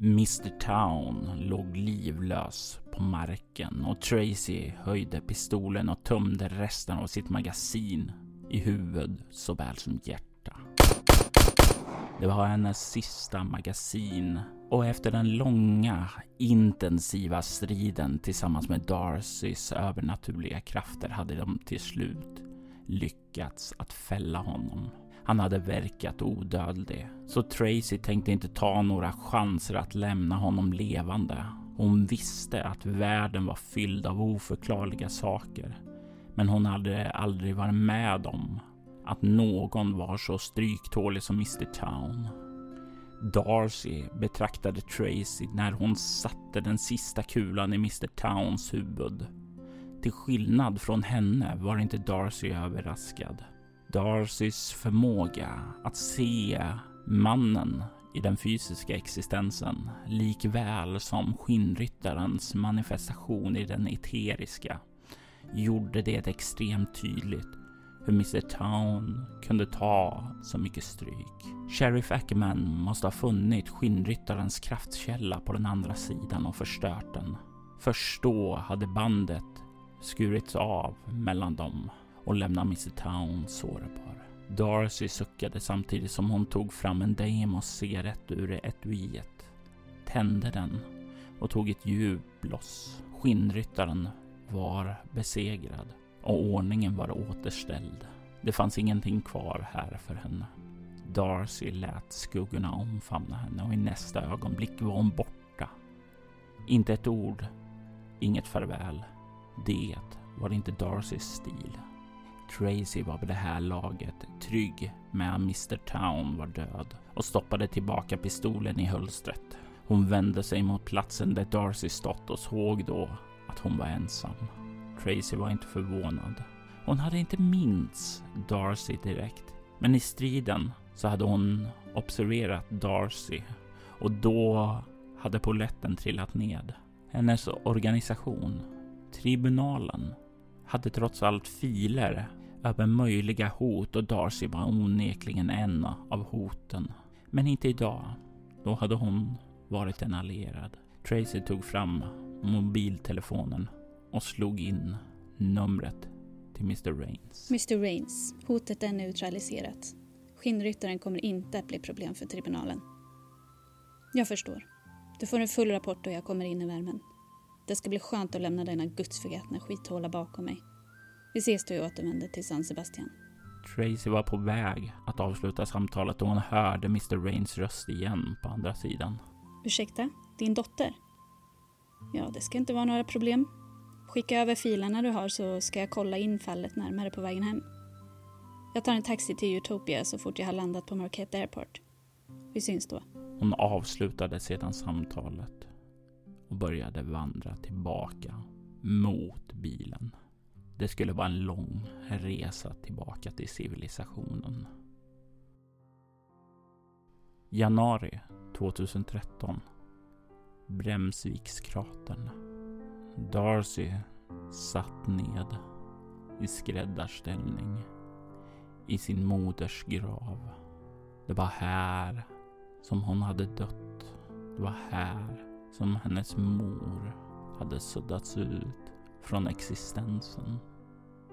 Mr Town låg livlös på marken och Tracy höjde pistolen och tömde resten av sitt magasin i huvud såväl som hjärta. Det var hennes sista magasin och efter den långa intensiva striden tillsammans med Darcys övernaturliga krafter hade de till slut lyckats att fälla honom. Han hade verkat odödlig, så Tracy tänkte inte ta några chanser att lämna honom levande. Hon visste att världen var fylld av oförklarliga saker, men hon hade aldrig varit med om att någon var så stryktålig som Mr Town. Darcy betraktade Tracy när hon satte den sista kulan i Mr Towns huvud. Till skillnad från henne var inte Darcy överraskad. Darcys förmåga att se mannen i den fysiska existensen likväl som skinnryttarens manifestation i den eteriska gjorde det extremt tydligt hur Mr Town kunde ta så mycket stryk. Sheriff Ackerman måste ha funnit skinnryttarens kraftkälla på den andra sidan och förstört den. Först då hade bandet skurits av mellan dem och lämna Mr Town sårbar. Darcy suckade samtidigt som hon tog fram en Deimos cigarett ur etuiet, tände den och tog ett djupt bloss. Skinnryttaren var besegrad och ordningen var återställd. Det fanns ingenting kvar här för henne. Darcy lät skuggorna omfamna henne och i nästa ögonblick var hon borta. Inte ett ord, inget farväl. Det var inte Darcys stil. Tracy var vid det här laget trygg med att Mr Town var död och stoppade tillbaka pistolen i hölstret. Hon vände sig mot platsen där Darcy stått och såg då att hon var ensam. Tracy var inte förvånad. Hon hade inte minns Darcy direkt, men i striden så hade hon observerat Darcy och då hade poletten trillat ned. Hennes organisation, tribunalen, hade trots allt filer över möjliga hot och Darcy var onekligen en av hoten. Men inte idag. Då hade hon varit en allierad. Tracy tog fram mobiltelefonen och slog in numret till Mr Rains. Mr Rains, hotet är neutraliserat. Skinnryttaren kommer inte att bli problem för tribunalen. Jag förstår. Du får en full rapport och jag kommer in i värmen. Det ska bli skönt att lämna denna gudsförgätna skithåla bakom mig. Vi ses då jag återvänder till San Sebastian. Tracy var på väg att avsluta samtalet då hon hörde Mr Rains röst igen på andra sidan. Ursäkta? Din dotter? Ja, det ska inte vara några problem. Skicka över filerna du har så ska jag kolla in fallet närmare på vägen hem. Jag tar en taxi till Utopia så fort jag har landat på Marquette Airport. Vi syns då. Hon avslutade sedan samtalet och började vandra tillbaka mot bilen. Det skulle vara en lång resa tillbaka till civilisationen. Januari 2013. Bremsvikskratern. Darcy satt ned i skräddarställning i sin moders grav. Det var här som hon hade dött. Det var här som hennes mor hade suddats ut från existensen.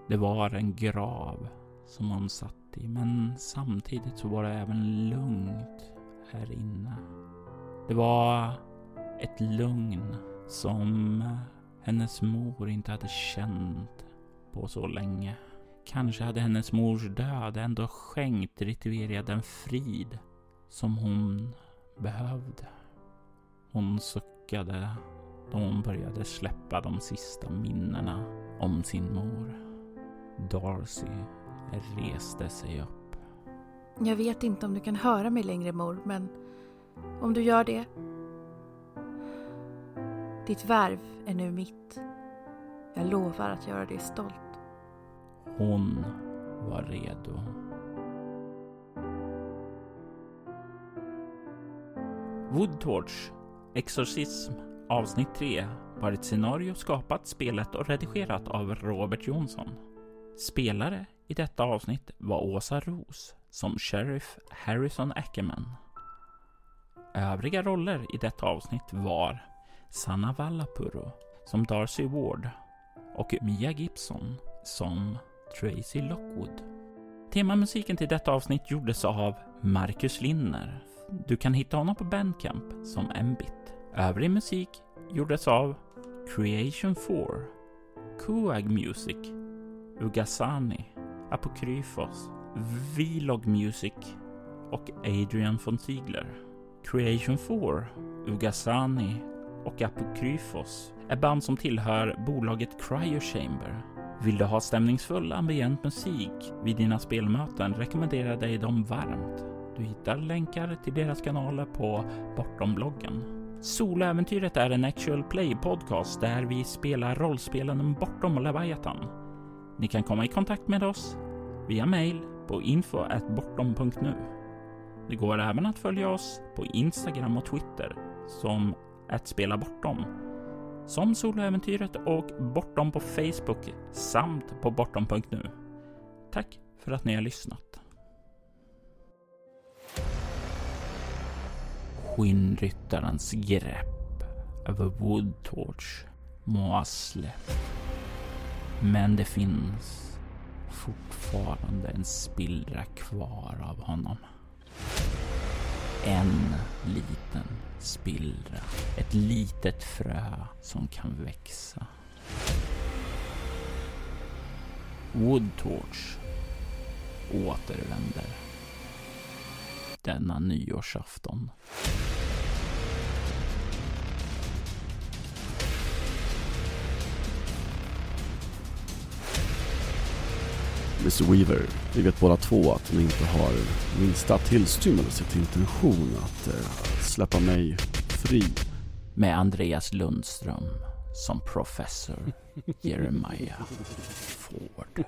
Det var en grav som hon satt i, men samtidigt så var det även lugnt här inne. Det var ett lugn som hennes mor inte hade känt på så länge. Kanske hade hennes mors död ändå skänkt Ritiveria den frid som hon behövde. Hon suckade då hon började släppa de sista minnena om sin mor. Darcy reste sig upp. Jag vet inte om du kan höra mig längre mor, men om du gör det. Ditt värv är nu mitt. Jag lovar att göra dig stolt. Hon var redo. Woodtorch Exorcism avsnitt 3 var ett scenario skapat, spelat och redigerat av Robert Jonsson. Spelare i detta avsnitt var Åsa Ros som Sheriff Harrison Ackerman. Övriga roller i detta avsnitt var Sanna Vallapuro som Darcy Ward och Mia Gibson som Tracy Lockwood. Temamusiken till detta avsnitt gjordes av Marcus Linner. Du kan hitta honom på Bandcamp som Mbit. Övrig musik gjordes av Creation 4, Kuag Music, Ugasani, Apokryfos, Vlog Music och Adrian von Ziegler. Creation 4, Ugasani och Apokryfos är band som tillhör bolaget Cryo Chamber. Vill du ha stämningsfull ambient musik vid dina spelmöten rekommenderar jag dig dem varmt. Du hittar länkar till deras kanaler på Bortom-bloggen. Soläventyret är en actual play podcast där vi spelar rollspelen Bortom och Leviathan. Ni kan komma i kontakt med oss via mail på info.bortom.nu. Det går även att följa oss på Instagram och Twitter som att spela bortom, som Soloäventyret och Bortom på Facebook samt på bortom.nu. Tack för att ni har lyssnat. Skinnryttarens grepp över Woodtorch må ha släppt. Men det finns fortfarande en spillra kvar av honom. En liten spillra. Ett litet frö som kan växa. Woodtorch återvänder denna nyårsafton. Mr Weaver, vi vet båda två att ni inte har minsta tillstymmelse till intention att eh, släppa mig fri. Med Andreas Lundström som professor Jeremiah Ford.